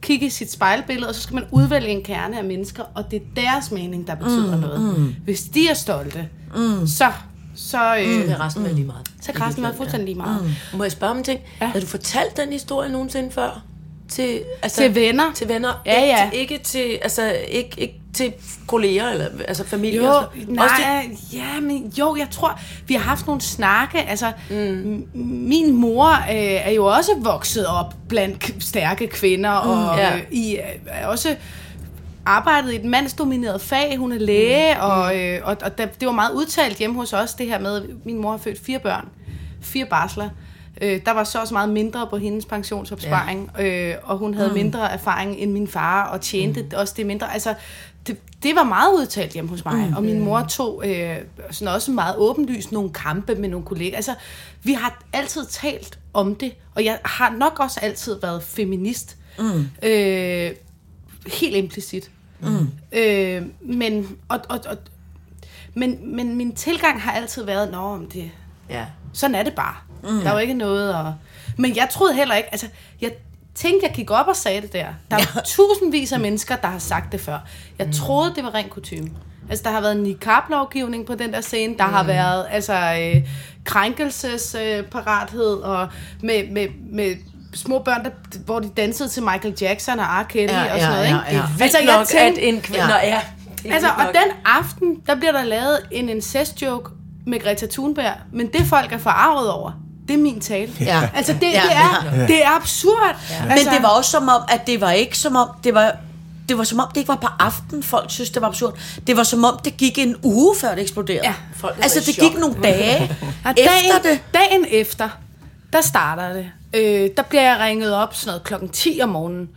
kigge i sit spejlbillede, og så skal man udvælge en kerne af mennesker, og det er deres mening, der betyder mm, noget. Mm. Hvis de er stolte, mm. så, så, øh, Det er resten mm. lige meget. så er resten meget fuldstændig lige meget. Mm. Må jeg spørge om en ting? Ja. Har du fortalt den historie nogensinde før? Til, altså, Til venner? Til venner? Ja, ikke, ja. Til, ikke til, altså, ikke, ikke til kolleger, eller altså familie? Jo, og sådan. Også til, nej, ja, men jo, jeg tror, vi har haft nogle snakke. Altså, mm. min mor øh, er jo også vokset op blandt stærke kvinder, og Ja. øh, i øh, er også arbejdet i et mandsdomineret fag. Hun er læge, mm. og, øh, og, og der, det var meget udtalt hjemme hos os, det her med, at min mor har født fire børn, fire barsler. Øh, der var så også meget mindre på hendes pensionsopsparing, ja. øh, og hun havde mm. mindre erfaring end min far, og tjente mm. også det mindre. Altså, det, det var meget udtalt hjemme hos mig, mm. og min mor tog øh, sådan også meget åbenlyst nogle kampe med nogle kolleger. Altså, vi har altid talt om det, og jeg har nok også altid været feminist. Mm. Øh, helt implicit. Mm. Øh, men, og, og, og, men, men min tilgang har altid været, nå, men det, ja. sådan er det bare. Mm. Der er jo ikke noget at... Men jeg troede heller ikke... Altså, jeg tænkte, jeg gik op og sagde det der. Der er ja. tusindvis af mennesker, der har sagt det før. Jeg mm. troede, det var ren kutume. Altså, der har været niqab-lovgivning på den der scene. Der mm. har været altså, øh, krænkelsesparathed, øh, og med, med, med små børn, der, hvor de dansede til Michael Jackson og R. Kelly Ja, og sådan noget. ja, ikke? ja, ja. Altså, Vildt jeg nok, tænkte, at en kvinde... Ja. Ja. ja. Altså, og den aften, der bliver der lavet en incest-joke med Greta Thunberg, men det folk er forarvet over, det er min tale. Ja. Altså, det, Ja, det, er, det er absurd. Ja. Men Altså, det var også som om, at det var ikke som om, det var, det var som om, det ikke var på aften, folk synes, det var absurd. Det var som om, det gik en uge, før det eksploderede. Ja, folk altså, det gik nogle dage efter dagen, det. Dagen efter, der starter det. Øh, der bliver jeg ringet op sådan noget klokken 10 om morgenen.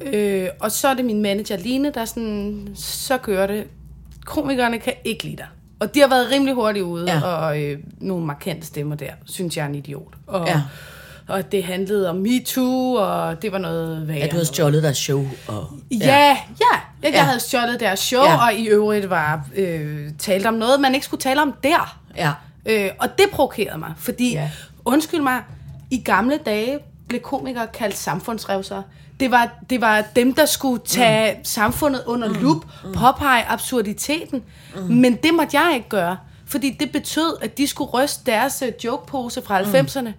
Øh, og så er det min manager Line, der er sådan, så kører det. Komikerne kan ikke lide dig. Og de har været rimelig hurtigt ude, Ja. og øh, nogle markante stemmer der, synes jeg er en idiot. Og, Ja. og det handlede om MeToo, og det var noget værre. Ja, du havde stjålet deres show. Og, Ja, ja. ja. Jeg, jeg Ja. havde stjålet deres show, Ja. og i øvrigt var øh, talt om noget, man ikke skulle tale om der. Ja. Øh, og det provokerede mig, fordi, ja. undskyld mig, i gamle dage blev komikere kaldt samfundsrevsere. Det var, det var dem, der skulle tage mm. samfundet under mm. lup, påpege absurditeten. Mm. Men det måtte jeg ikke gøre, fordi det betød, at de skulle ryste deres øh, jokepose fra 90'erne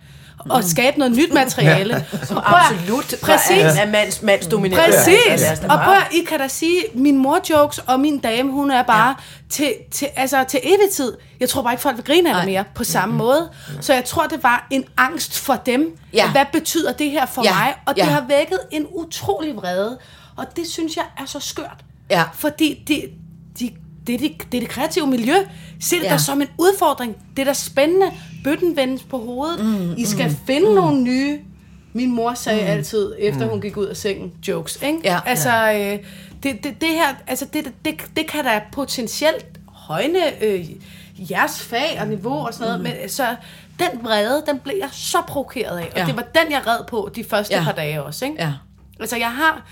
og skabe noget nyt materiale. Som prøv at- absolut Præcis. er, er mands, mandsdomineret. Præcis. Altså, os da Og bare- prøv at, I kan da sige, min mor-jokes og min dame, hun er bare ja. til, til, altså, til evig tid. Jeg tror bare ikke, folk vil grine af det mere på samme måde. Så jeg tror, det var en angst for dem. Ja. Hvad betyder det her for Ja. mig? Og det Ja. har vækket en utrolig vrede. Og det synes jeg er så skørt. Ja. Fordi det, de, det, er det, det er det kreative miljø. Se det Ja. ja. da som en udfordring. Det er da spændende. Bøtten vendes på hovedet. Mm, I skal mm, finde mm. nogle nye... Min mor sagde mm. altid, efter hun gik ud af sengen, jokes. Ikke? Ja. Altså, øh, det, det, det her, altså det, det, det kan da potentielt højne øh, jeres fag og niveau og sådan noget, men så den vrede, den blev jeg så provokeret af, og Ja. det var den, jeg red på de første Ja. ja. par dage også. Ikke? Ja. Altså, jeg har,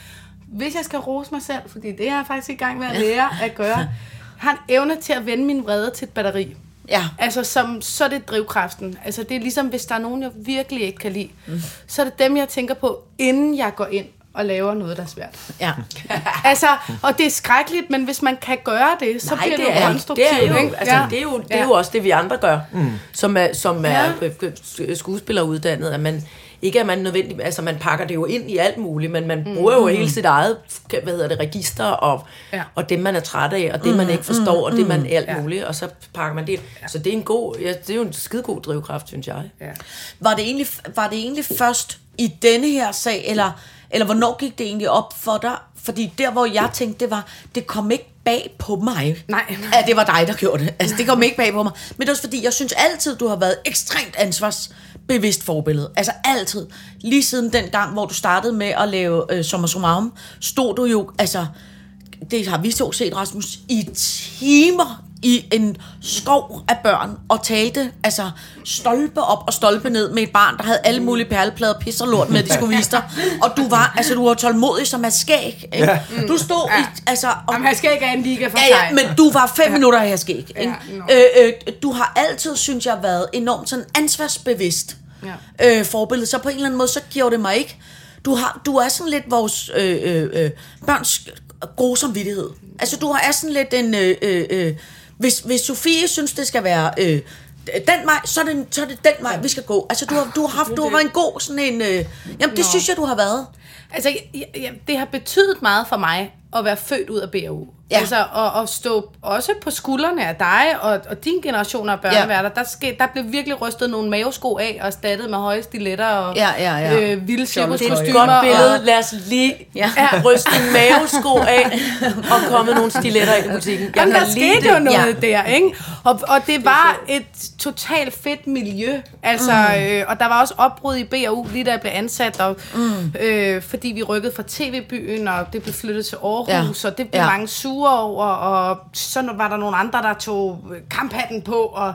hvis jeg skal rose mig selv, fordi det er jeg faktisk i gang med at lære at gøre, har en evne til at vende min vrede til et batteri. Ja. Altså, som, så er det drivkraften. Altså, det er ligesom, hvis der er nogen, jeg virkelig ikke kan lide, mm. så er det dem, jeg tænker på, inden jeg går ind og laver noget, der er svært. Ja. Altså, og det er skrækkeligt, men hvis man kan gøre det, så Nej, bliver det, det jo er, konstruktivt. det er jo, ikke? altså, det er jo, det er Ja. jo også det, vi andre gør, mm. som er, som er Ja. øh, øh, skuespilleruddannet, at man ikke at man nødvendigt, altså man pakker det jo ind i alt muligt, men man bruger jo hele sit eget, hvad hedder det, register, og, Ja. ja. og det man er træt af, og det man ikke forstår, og det man alt Ja. muligt, og så pakker man det ind. Så det er en god, ja, det er jo en skide god drivkraft, synes jeg. Ja. Var det egentlig, var det egentlig først i denne her sag, eller, eller hvornår gik det egentlig op for dig? Fordi der, hvor jeg tænkte, det var, det kom ikke bag på mig. Nej. At det var dig, der gjorde det. Altså, det kom ikke bag på mig. Men det er også fordi, jeg synes altid, du har været ekstremt bevidst forbillede. Altså altid. Lige siden den gang, hvor du startede med at lave øh, Sommer Summarum, stod du jo, altså, det har vi så set, Rasmus, i timer i en skov af børn og talte altså stolpe op og stolpe ned med et barn, der havde alle mulige perleplader, pis og lort med, de skulle vise dig. Og du var, altså du var tålmodig som er skæg. Ikke? Ja. Du stod i, altså... Og, Jamen, han skal ikke have en liga for Ja, ja, men du var fem ja. minutter her skæg. Ikke? Ja, nå. øh, øh, du har altid, synes jeg, været enormt sådan ansvarsbevidst ja. øh, forbillede. Så på en eller anden måde, så giver det mig ikke. Du, har, du er sådan lidt vores øh, øh, øh, børns gode samvittighed. Altså, du er sådan lidt en... Øh, øh, øh, hvis, hvis Sofie synes, det skal være... Øh, den vej, så er, det, så er det den vej, vi skal gå. Altså, du har, du har haft, du har været en god sådan en... Øh, jamen, det synes jeg, du har været. Altså, jeg, jeg, det har betydet meget for mig at være født ud af BAU. Ja. Altså, og, og stå også på skuldrene af dig og, og din generation af børneværter. Ja. Der, ske, der blev virkelig rystet nogle mavesko af og erstattet med høje stiletter og Ja, ja, ja. Øh, vilde Det er et cirkuskostymer. godt billede. Og, Lad os lige Ja. ja. ryste en mavesko af og komme nogle stiletter i butikken. Jeg Jamen, der skete det. jo noget Ja. der, ikke? Og, og det var et totalt fedt miljø. Altså, mm. øh, og der var også opbrud i BAU, lige da jeg blev ansat, og, mm. øh, fordi vi rykkede fra TV-byen, og det blev flyttet til Aarhus, Ja. og det blev ja. mange sure over, og så var der nogle andre, der tog kamphatten på. Og,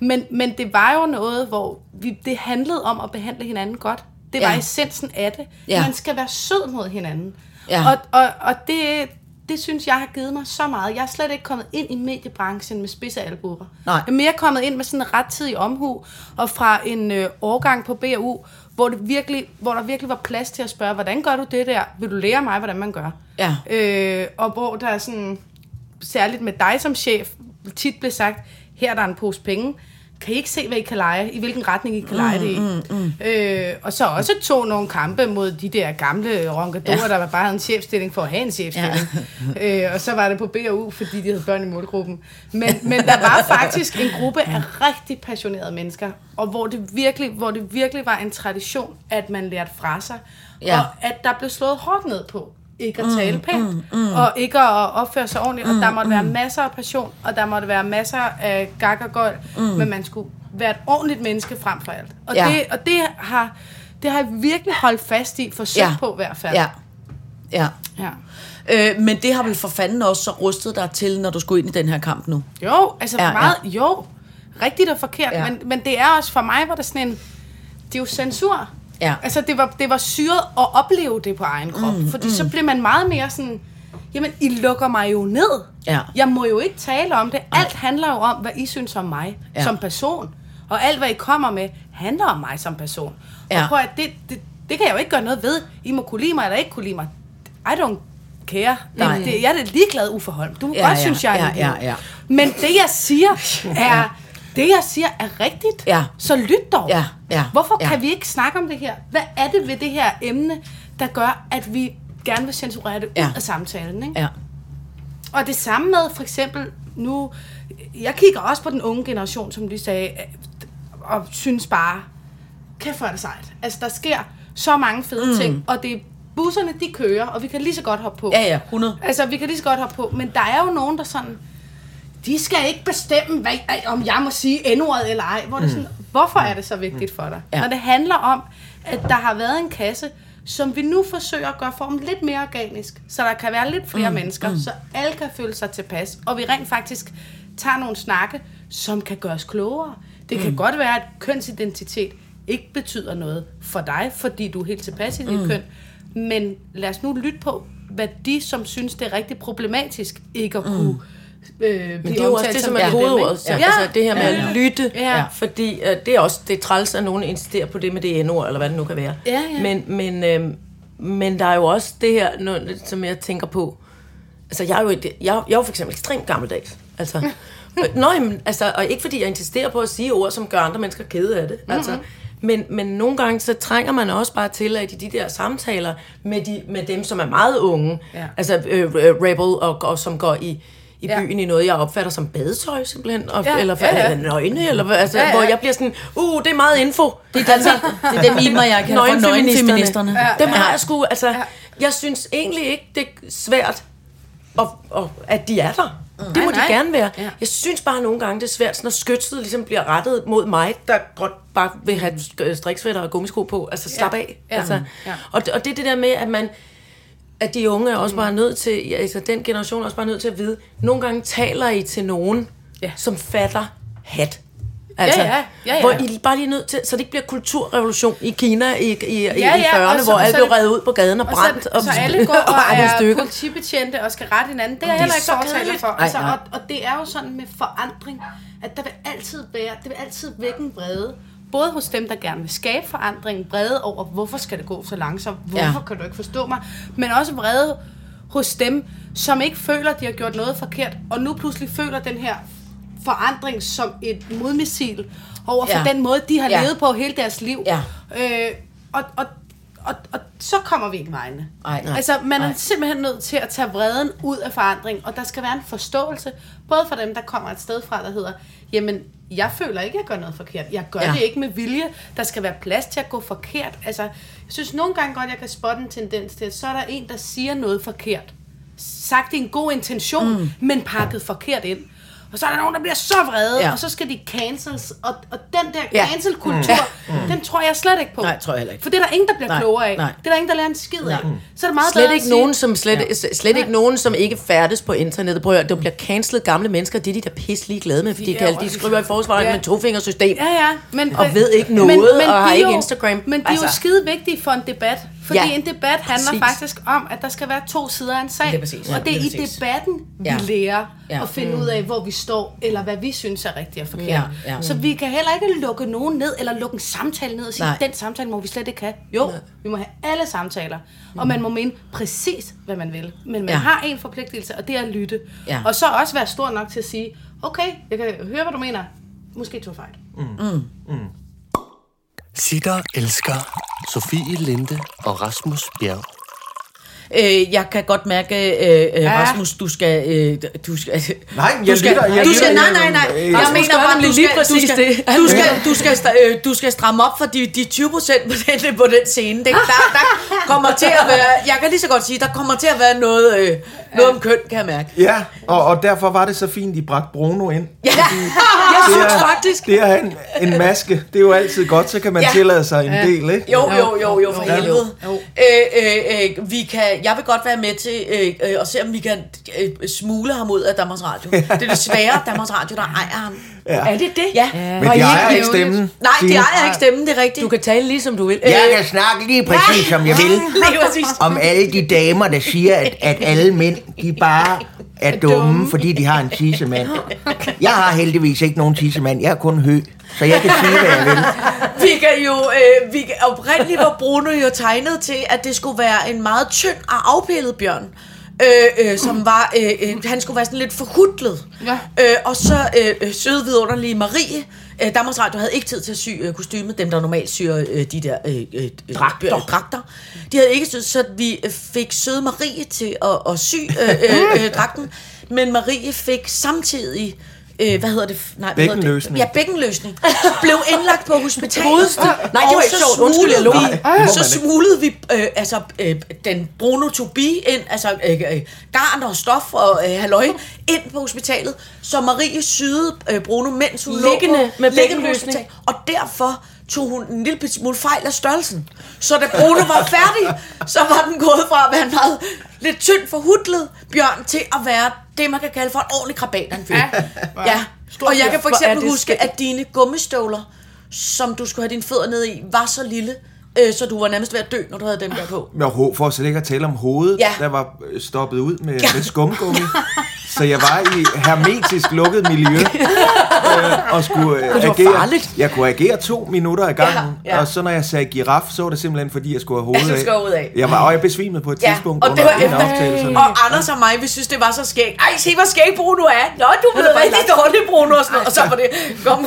men, men det var jo noget, hvor vi, det handlede om at behandle hinanden godt. Det var Ja. essensen af det. Ja. Man skal være sød mod hinanden. Ja. Og, og, og det, det synes jeg har givet mig så meget. Jeg er slet ikke kommet ind i mediebranchen med spidse albuer. Nej. Jeg er mere kommet ind med sådan en rettidig omhu, og fra en øh, årgang på BAU, hvor, det virkelig, hvor der virkelig var plads til at spørge, hvordan gør du det der? Vil du lære mig, hvordan man gør? Ja. Øh, og hvor der er sådan, særligt med dig som chef, tit blev sagt, her er der en pose penge, kan I ikke se, hvad I kan lege? I hvilken retning I kan lege det i? Mm, mm. Øh, og så også tog nogle kampe mod de der gamle ronkadorer, ja. der bare havde en chefstilling for at have en chefstilling. Ja. øh, og så var det på BAU, fordi de havde børn i målgruppen. Men, men der var faktisk en gruppe af rigtig passionerede mennesker, og hvor det virkelig, hvor det virkelig var en tradition, at man lærte fra sig, Ja. og at der blev slået hårdt ned på ikke at tale pænt, mm, mm, og ikke at opføre sig ordentligt, og der måtte være masser af passion, og der måtte være masser af gak og gold, mm. men man skulle være et ordentligt menneske frem for alt. Og, Ja. det, og det, har, det har jeg virkelig holdt fast i, forsøgt Ja. på i hvert fald. Ja. Ja. ja. Øh, men det har vel for fanden også så rustet dig til, når du skulle ind i den her kamp nu. Jo, altså Ja, ja, ja. meget, jo, rigtigt og forkert, Ja. men, men det er også for mig, hvor det sådan en, det er jo censur. Ja. Altså det var, det var syret at opleve det på egen krop, mm, fordi mm. så bliver man meget mere sådan, jamen I lukker mig jo ned. Ja. Jeg må jo ikke tale om det. Alt handler jo om, hvad I synes om mig Ja. ja. som person. Og alt, hvad I kommer med, handler om mig som person. Ja. Og prøv at, det, det, det kan jeg jo ikke gøre noget ved. I må kunne lide mig eller ikke kunne lide mig. I don't care. Nej. Det, jeg er da ligeglad, Uffe Holm. Du må Ja, ja, godt ja, synes, jeg er ja, ja, ja. Men det, jeg siger, er... Det, jeg siger, er rigtigt. Ja. Så lyt dog. Ja, ja, Hvorfor ja. kan vi ikke snakke om det her? Hvad er det ved det her emne, der gør, at vi gerne vil censurere det Ja. ud af samtalen? Ikke? Ja. Og det samme med for eksempel nu, jeg kigger også på den unge generation, som de sagde, øh, og synes bare, kæft er det sejt. Altså der sker så mange fede mm. ting, og det er busserne, de kører, og vi kan lige så godt hoppe på. Ja, ja, 100. Altså, vi kan lige så godt hoppe på, men der er jo nogen, der sådan, de skal ikke bestemme, hvad, om jeg må sige n-ordet eller ej. Hvor det er sådan, hvorfor er det så vigtigt for dig? Ja. Når det handler om, at der har været en kasse, som vi nu forsøger at gøre formen lidt mere organisk, så der kan være lidt flere mm, mennesker, mm. så alle kan føle sig tilpas, og vi rent faktisk tager nogle snakke, som kan gøre os klogere. Det kan godt være, at kønsidentitet ikke betyder noget for dig, fordi du er helt tilpas i dit mm. køn, men lad os nu lytte på, hvad de, som synes, det er rigtig problematisk, ikke at kunne øh, Men det er jo også det, som er hovedordet. Ja. altså, det her med at lytte. Ja. Fordi øh, det er også det er træls, at nogen insisterer på det med det ord eller hvad det nu kan være. Ja, ja. Men, men, øh, men der er jo også det her, noget, som jeg tænker på. Altså, jeg er jo, et- jeg, jeg er jo for eksempel ekstremt gammeldags. Altså, Nå, jamen, altså, og ikke fordi jeg insisterer på at sige ord, som gør andre mennesker kede af det. Altså, Men, men nogle gange, så trænger man også bare til, at i de der samtaler med, de, med dem, som er meget unge, Ja. altså øh, øh, Rebel, og, og som går i, i Ja. byen i noget, jeg opfatter som badetøj simpelthen, og, Ja, eller, ja, ja. eller nøgne, eller altså, Ja, ja. hvor jeg bliver sådan, uh, det er meget info. Det er den, det er den mimer, jeg kender fra nøgenfeministerne. Ja, Dem har jeg sgu, altså, jeg synes egentlig ikke, det er svært, at, at, at de er der. Det må Nej, de nej. gerne være. Ja. Jeg synes bare nogle gange, det er svært, når skytset ligesom bliver rettet mod mig, der godt bare vil have striksvætter og gummisko på. Altså, slap Ja. af. Ja. Altså, Ja. og, og det er det der med, at man at de unge er også bare nødt til, ja, altså den generation er også bare nødt til at vide, nogle gange taler I til nogen, Ja. som fatter hat. Altså, Ja, ja, ja, ja. Hvor I bare lige er nødt til, så det ikke bliver kulturrevolution i Kina i, i, i, Ja, i ja, 40'erne, og så- hvor alt så- blev revet ud på gaden og Og brændt. så, så alle går og i er stykker. politibetjente og skal rette hinanden. Det er jeg Det er heller ikke så fortaler for. Altså, og, og det er jo sådan med forandring, at der vil altid være, det vil altid vække en vrede. Både hos dem, der gerne vil skabe forandring, vrede over, hvorfor skal det gå så langsomt, hvorfor Ja. kan du ikke forstå mig, men også vrede hos dem, som ikke føler, de har gjort noget forkert, og nu pludselig føler den her forandring som et modmissil over for Ja. den måde, de har Ja. levet på hele deres liv. Ja. Øh, og, og, og, og så kommer vi ikke vejene. Ej, nej. Altså, man er Nej. simpelthen nødt til at tage vreden ud af forandring, og der skal være en forståelse, både for dem, der kommer et sted fra, der hedder, jamen, jeg føler ikke, at jeg gør noget forkert. Jeg gør Ja. det ikke med vilje. Der skal være plads til at gå forkert. Altså, jeg synes nogle gange godt, jeg kan spotte en tendens til, at så er der en, der siger noget forkert. Sagt i en god intention, mm. men pakket forkert ind. Og så er der nogen, der bliver så vrede, Ja. ja. og så skal de cancels. Og, og den der Ja. cancel-kultur, mm. den tror jeg slet ikke på. Nej, tror jeg heller ikke. For det er der ingen, der bliver Nej, klogere af. nej. Det er der ingen, der lærer en skid af. Så er det meget Slet ikke nogen, som slet, ja. slet ikke nogen, som ikke færdes på internettet. Prøv at det bliver cancelet gamle mennesker, det er de der pisse glade med, fordi de, er jo de skriver i forsvaret Ja. med tofingersystem. Ja, ja. Men, Og ved ikke noget, og har er ikke jo- Instagram. Men de er jo Altså. skide vigtige for en debat. Fordi Ja, ja, en debat handler præcis. faktisk om, at der skal være to sider af en sag. Lige præcis. Ja, og det er lige i præcis. debatten, vi Ja. lærer Ja. at finde ud af, hvor vi står, eller hvad vi synes er rigtigt og forkert. Ja, ja. Så vi kan heller ikke lukke nogen ned, eller lukke en samtale ned og sige, Nej. den samtale må vi slet ikke have. Jo, vi må have alle samtaler. Og man må mene præcis, hvad man vil. Men man Ja. har en forpligtelse, og det er at lytte. Ja. Og så også være stor nok til at sige, okay, jeg kan høre, hvad du mener. Måske tog fejl. Sitter elsker Sofie Linde og Rasmus Bjerg. Øh, jeg kan godt mærke, øh, øh, Ja. Rasmus, du skal... Øh, du skal Nej, du jeg skal, lytter, jeg du skal, lytter, nej, nej, nej. Jeg Rasmus mener bare, du lige skal, du skal, det. du skal, du skal, øh, du skal stramme op for de, de 20 procent på den, på den scene. Det, der, der kommer til at være... Jeg kan lige så godt sige, der kommer til at være noget, øh, noget om køn, kan jeg mærke. Ja, og, og derfor var det så fint, I bragte Bruno ind. Ja, jeg Det synes er- faktisk... Det er en, en maske. Det er jo altid godt, så kan man Ja. tillade sig en del, ikke? Jo, jo, jo, jo, for helvede. Jo. Øh, øh, øh, vi kan, jeg vil godt være med til øh, øh, at se, om vi kan øh, smule ham ud af Danmarks Radio. Det er desværre Danmarks Radio, der ejer ham. Er det det? Ja. Men de ejer ikke stemmen. Nej, de ejer ikke stemmen, det er rigtigt. Du kan tale lige som du vil. Jeg kan snakke lige præcis, som jeg vil. Lige præcis. Om alle de damer, der siger, at, at alle mænd, de bare er dumme, fordi de har en tissemand. Jeg har heldigvis ikke nogen tissemand. Jeg er kun hø. Så jeg kan sige, hvad jeg vil. Vi kan jo, øh, vi kan, oprindeligt var Bruno jo tegnet til, at det skulle være en meget tynd og afpillet bjørn. Øh, øh, som var, øh, øh, han skulle være sådan lidt forhudlet. Ja. Øh, og så øh, øh, søde vidunderlige Marie. Øh, Danmarks Radio havde ikke tid til at sy øh, kostyme, dem der normalt syr øh, de der øh, øh, øh, Dragter. øh, dragter. De havde ikke syet, så vi øh, fik søde Marie til at, at sy øh, øh, øh, dragten. Men Marie fik samtidig øh, hvad hedder det? Nej, hvad hedder det? Ja, bækkenløsning. Blev indlagt på hospitalet. Nej, det var ikke så sjovt. Undskyld, jeg lå. så smuglede vi øh, altså, øh, den Bruno to be ind, altså øh, øh, garn og stof og øh, halløj, ind på hospitalet, så Marie syede øh, Bruno, mens hun Liggende lå på, med bækkenløsning. Og derfor tog hun en lille bitte smule fejl af størrelsen. Så da Bruno var færdig, så var den gået fra at være en meget lidt tynd forhudlet bjørn til at være det, man kan kalde for en ordentlig krabat en fyr. Ja. ja. Og jeg kan for eksempel huske, at dine gummistøvler, som du skulle have dine fødder ned i, var så lille, øh, så du var nærmest ved at dø, når du havde dem der på. Med ho- for slet ikke at tale om hovedet, Ja. der var øh, stoppet ud med, med skumgummi. Så jeg var i hermetisk lukket miljø. øh, og skulle øh, det var agere. farligt. Jeg kunne agere to minutter i gangen, Ja, ja. og så når jeg sagde giraf, så var det simpelthen fordi, jeg skulle have hovedet Ja, du skulle af. Jeg var, og jeg besvimede på et Ja, tidspunkt og det var en efter- optagelse. Og Anders og mig, vi synes, det var så skægt. Ej, se hvor skæg Bruno er. Nå, du ved rigtig dårligt, Bruno. Og, sådan noget. og så var det, kom,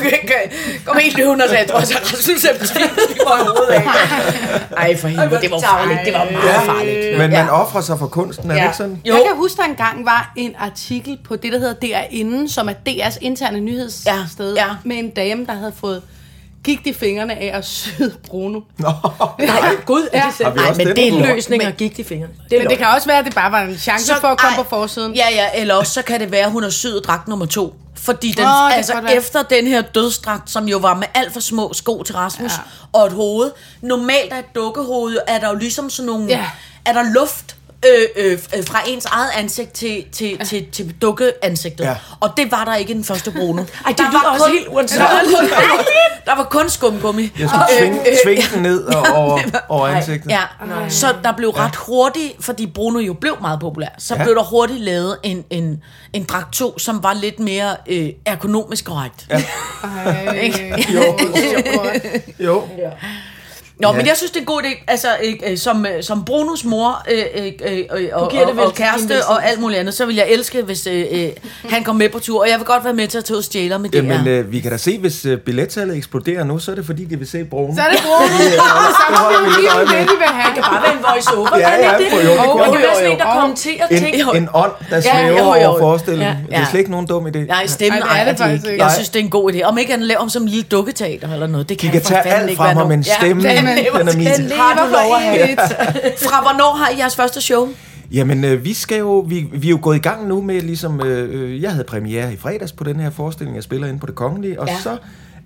kom helt løven og sagde, jeg tror, så Rasmus er besvimet i hovedet af. Ej, for helvede, det var farligt. Det var meget farligt. Men Ja. man offrer sig for kunsten, er det Ja. ikke sådan? Jo. Jeg kan huske, der engang var en artikel på det, der hedder DR Inden, som er DR's interne nyhedssted, Ja, ja. med en dame, der havde fået gik de fingrene af at syde Bruno. Nå, Nej, gud, er det vi Nej, men den det er på? løsninger gik de fingre. Det er Men det kan også være, at det bare var en chance Så- for at komme ej, på forsiden. Ja, ja, eller også så kan det være, at hun har syet dragt nummer to. Fordi den, oh, altså efter den her dødsdragt, som jo var med alt for små sko til Rasmus, ja. og et hoved. Normalt er et dukkehoved, er der jo ligesom sådan nogle, Ja. er der luft øh, øh, øh, fra ens eget ansigt til, til, ja. til, til dukkeansigtet. Ja. Ja. Og det var der ikke i den første Bruno. Ej, det lyder også helt uansvarligt. Der var kun, der var kun skumgummi. jeg skulle tvinge, tvinge den ned og, over, over ansigtet. Ja, så der blev ret hurtigt, fordi Bruno jo blev meget populær, så Ja. blev der hurtigt lavet en, en, en dragt 2, som var lidt mere øh, ergonomisk korrekt. Ja. Ej, Jo. Jo. Nå, Ja. men jeg synes, det er en god idé, altså øh, øh, som, øh, som Brunos mor øh, øh, øh, og, det og, og kæreste og alt muligt andet, så vil jeg elske, hvis øh, øh, han går med på tur, og jeg vil godt være med til at tage ud og stjæle med det Jamen, her. øh, vi kan da se, hvis øh, billettallet eksploderer nu, så er det fordi, de vil se Bruno. Så er det Bruno. Så det holder vi lidt øje med. det, de vil have. Det kan bare være en voice-over. Ja, kan det ja, ikke for jo, det Og det kan være sådan en, der kommenterer En, ting. en ånd, der Ja, svæver jo. over forestillingen. Ja. Det er slet ikke nogen dum idé. Nej, stemmen Ej, det er det de faktisk ikke. ikke. Jeg Nej. synes, det er en god idé. Om ikke han laver om som en lille dukketeater eller noget. Det De kan, kan for tage alt ikke fra være mig, men Ja, stemmen, den den er min. Den lov at have Fra hvornår har I jeres første show? Jamen, øh, vi skal jo, vi, vi er jo gået i gang nu med, ligesom, øh, øh, jeg havde premiere i fredags på den her forestilling, jeg spiller inde på det kongelige, og ja. Så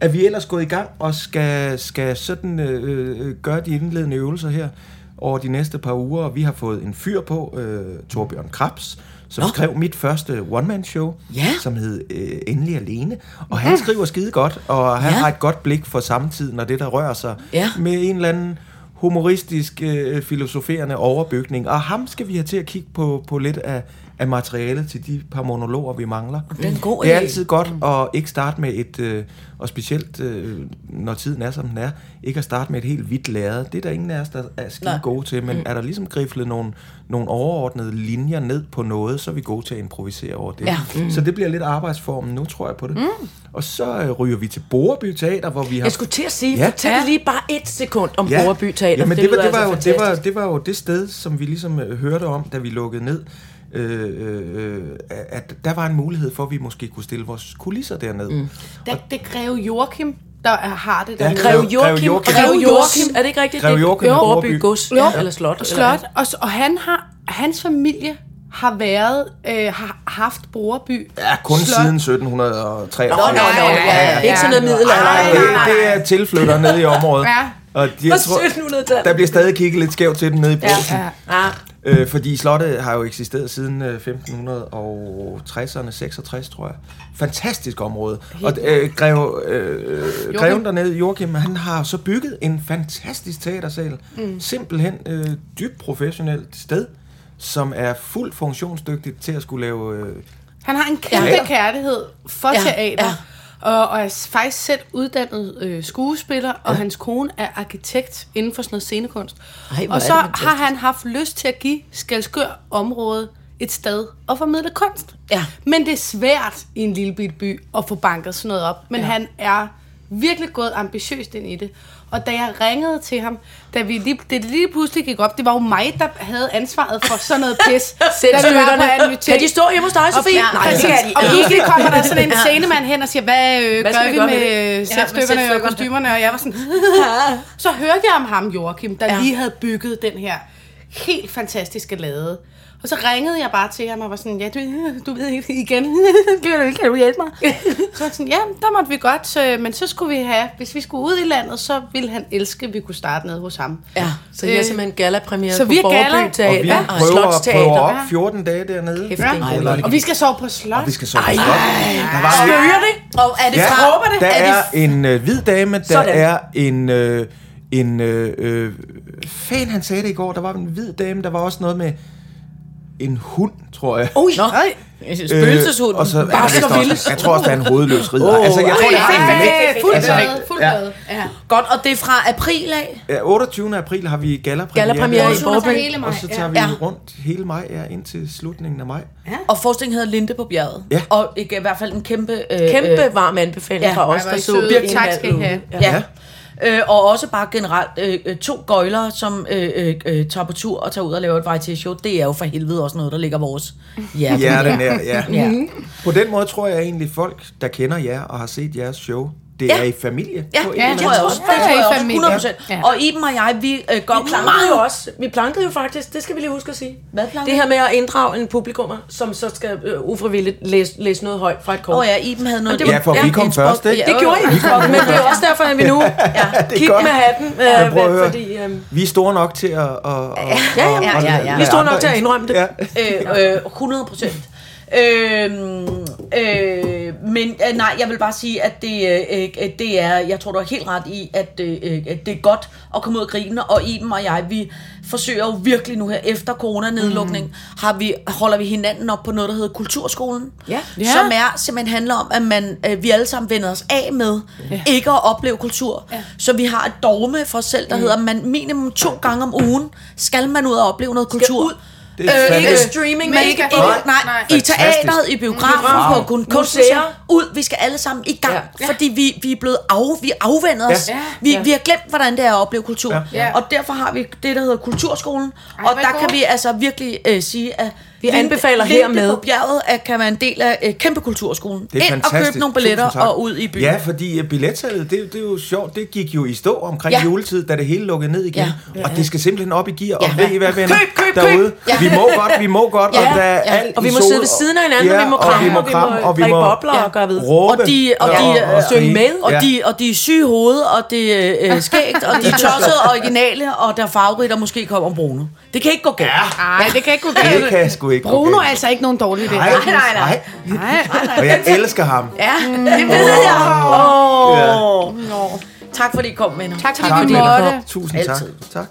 er vi ellers gået i gang og skal, skal sådan øh, øh, gøre de indledende øvelser her over de næste par uger, og vi har fået en fyr på, øh, Torbjørn Krabs, som Nå. skrev mit første one-man-show, Ja. som hed øh, Endelig Alene. Og han skriver skide godt, og han Ja. har et godt blik for samtiden og det, der rører sig Ja. med en eller anden humoristisk, øh, filosoferende overbygning. Og ham skal vi have til at kigge på, på lidt af, af materialet til de par monologer, vi mangler. Det er en god Det er altid godt at ikke starte med et, øh, og specielt øh, når tiden er, som den er, ikke at starte med et helt hvidt lærred. Det er der ingen af os, der er skide gode til, men er der ligesom griflet nogle, nogle overordnede linjer ned på noget, så er vi gode til at improvisere over det. Ja. Mm. Så det bliver lidt arbejdsformen nu, tror jeg på det. Mm. Og så øh, ryger vi til Boreby Teater, hvor vi har... Jeg skulle til at sige, Ja. fortæl lige bare et sekund om ja. Boreby Teater. Jamen, for det, var, det, var jo, altså det, var, det var jo det sted, som vi ligesom øh, hørte om, da vi lukkede ned. Øh, øh, øh, at der var en mulighed for, at vi måske kunne stille vores kulisser derned. Mm. Det, det er Greve Joachim, der er- har det der. Ja, Greve Joachim, Greve Joachim. Er det ikke rigtigt? Det er Joachim Borby Borby. Gods. Ja. Eller slot. Eller slot. hvad? Og, og han har, hans familie har været, øh, har haft Boreby. Ja, kun Slot. siden 1783. Nå, nå, nå, Ja, ja, ja, ja. Ikke sådan noget middelalder. Nej, det, det er tilflytter nede i området. Ja. Og de, jeg tror, 1700-tallet. der bliver stadig kigget lidt skævt til den nede i Brugsen. Ja. Ah, Øh, fordi slottet har jo eksisteret siden øh, 1560'erne, 66 tror jeg. Fantastisk område. Og øh, greve, øh, greven dernede, Joachim, han har så bygget en fantastisk teatersal. Mm. Simpelthen øh, dybt professionelt sted, som er fuldt funktionsdygtigt til at skulle lave... Øh, Han har en kæmpe Teater. kærlighed for Ja, teater. ja. Og, og er faktisk selv uddannet øh, skuespiller, og hans kone er arkitekt inden for sådan noget scenekunst. Ej, og så har han haft lyst til at give Skalskør området et sted og formidle kunst. Ja. Men det er svært i en lille bitte by at få banket sådan noget op. Men ja. han er virkelig gået ambitiøst ind i det. Og da jeg ringede til ham, da vi lige, det lige pludselig gik op, det var jo mig, der havde ansvaret for sådan noget pis. Selv da vi var på støtterne. Annytek. Kan de stå hjemme hos dig, Sofie? Ja, Nej, det kan de. Og pludselig kommer der sådan en scenemand hen og siger, hvad, øh, Hvad gør vi med, sætstykkerne og kostymerne? Og jeg var sådan, så hørte jeg om ham, Joachim, der Ja. lige havde bygget den her helt fantastiske lade. Og så ringede jeg bare til ham og var sådan, ja, du, du ved ikke igen, kan du, kan du hjælpe mig? så var jeg sådan, ja, der måtte vi godt, øh, men så skulle vi have, hvis vi skulle ud i landet, så ville han elske, at vi kunne starte nede hos ham. Ja. Så jeg er simpelthen gala-premiere Så på vi er Borby gala. og vi Teater og prøver, prøver op 14 dage dernede. Kæft, Ja. er. Og vi skal sove på slot. Og vi skal sove på slot. Der var Skører det? Og er det Ja, fra... der er er det, en øh, hvid dame, der Sådan. er en... Øh, en øh, øh, fan, han sagde det i går, der var en hvid dame, der var også noget med en hund, tror jeg. Ui, Nej. Spøgelseshund. og så er der vist og også, jeg tror også, der er en hovedløs ridder. altså, jeg tror, det har en Hey, fuld Altså, fuld ja. Ja. Godt, og det er fra april af. Ja, 28. april har vi gallapremiere. Gallapremiere i mig. Og så tager vi Ja. rundt hele maj, ja, indtil slutningen af maj. Og forskningen hedder Linde på bjerget. Ja. Og ikke, i hvert fald en kæmpe... Øh, Kæmpe Øh, varm anbefaling ja. fra os, der I så Tak skal I have. Ja. Øh, og også bare generelt øh, øh, to gøjlere, som øh, øh, øh, tager på tur og tager ud og laver et variety show. Det er jo for helvede også noget, der ligger vores hjerte. Ja, den er, ja. Ja. På den måde tror jeg egentlig, folk, der kender jer og har set jeres show, det Ja. er i familie. Ja, på en det tror jeg også. Det Ja, tror i jeg også, familie. 100 procent. Ja. Og Iben og jeg, vi øh, går Vi plankede jo også. Vi plankede jo faktisk, det skal vi lige huske at sige. Hvad plankede? Det her med at inddrage en publikummer, som så skal øh, ufrivilligt læse, læse noget højt fra et kort. Åh oh, ja, Iben havde noget... det var- Ja, for vi kom en først, ikke? Det gjorde I, men det er også derfor, at vi nu ja, er kig godt. med hatten. Øh, Ja, prøv at høre. fordi, øh, Vi er store nok til at... at ja, ja, ja, ja, ja. Vi er store nok til at indrømme det. Ja. øh, øh, 100 procent. Øhm, øh, men øh, nej, jeg vil bare sige, at det, øh, øh, det er, jeg tror du har helt ret i, at, øh, øh, at det er godt at komme ud og grine, og Iben og jeg, vi forsøger jo virkelig nu her, efter coronanedlukning, mm. har vi, holder vi hinanden op på noget, der hedder Kulturskolen, Ja. Ja. som er simpelthen handler om, at man, øh, vi alle sammen vender os af med ja. ikke at opleve kultur. Ja. Så vi har et dogme for os selv, der mm. hedder, man minimum to gange om ugen skal man ud og opleve noget kultur. ud. Det er Øh, Ikke streaming, Men ikke, Nej. nej, Nej. i teateret, i biografen, Biografen. på kun Museer. kunstmuseer. Ud, vi skal alle sammen i gang, Ja. fordi vi, vi er blevet af, vi afvendet os. Ja. Vi, Ja. vi har glemt, hvordan det er at opleve kultur. Ja. Ja. Og derfor har vi det, der hedder Kulturskolen. Ej, og der kan vi altså virkelig øh, sige, at Vi anbefaler hermed. på bjerget at kan være en del af øh, kæmpe kulturskolen. Det er Ind fantastisk. og købe nogle billetter og ud i byen. Ja, fordi uh, billetsalget, det, det er jo sjovt, det gik jo i stå omkring Ja. ja. juletid, da det hele lukkede ned igen. Ja. Og det skal simpelthen op i gear. Ja. Og ved I hvad, venner? Køb, køb, køb. Derude. Ja. Vi må godt, vi må godt. Ja. Og, der er Ja. alt Og vi må sol, sidde ved siden af hinanden, ja, og vi må kramme, og vi må kramme, og vi drikke må bobler og gøre ved. råbe. Og de, og de, Ja, øh, og synge med. Og, Ja. de, og de er syge i hovedet, og det er øh, skægt, og de er tossede og originale, og der er favoritter måske kommer Bruno. Det kan ikke gå galt. Nej, det kan ikke gå Det galt. kan sgu ikke Bruno er altså ikke nogen dårlig idé. Nej, nej, nej. nej. Og jeg elsker ham. Ja, det ved jeg. Åh. Oh. Tak fordi I kom med. Tak fordi Tak vi fordi I måtte. Tusind tak. Altid. tak.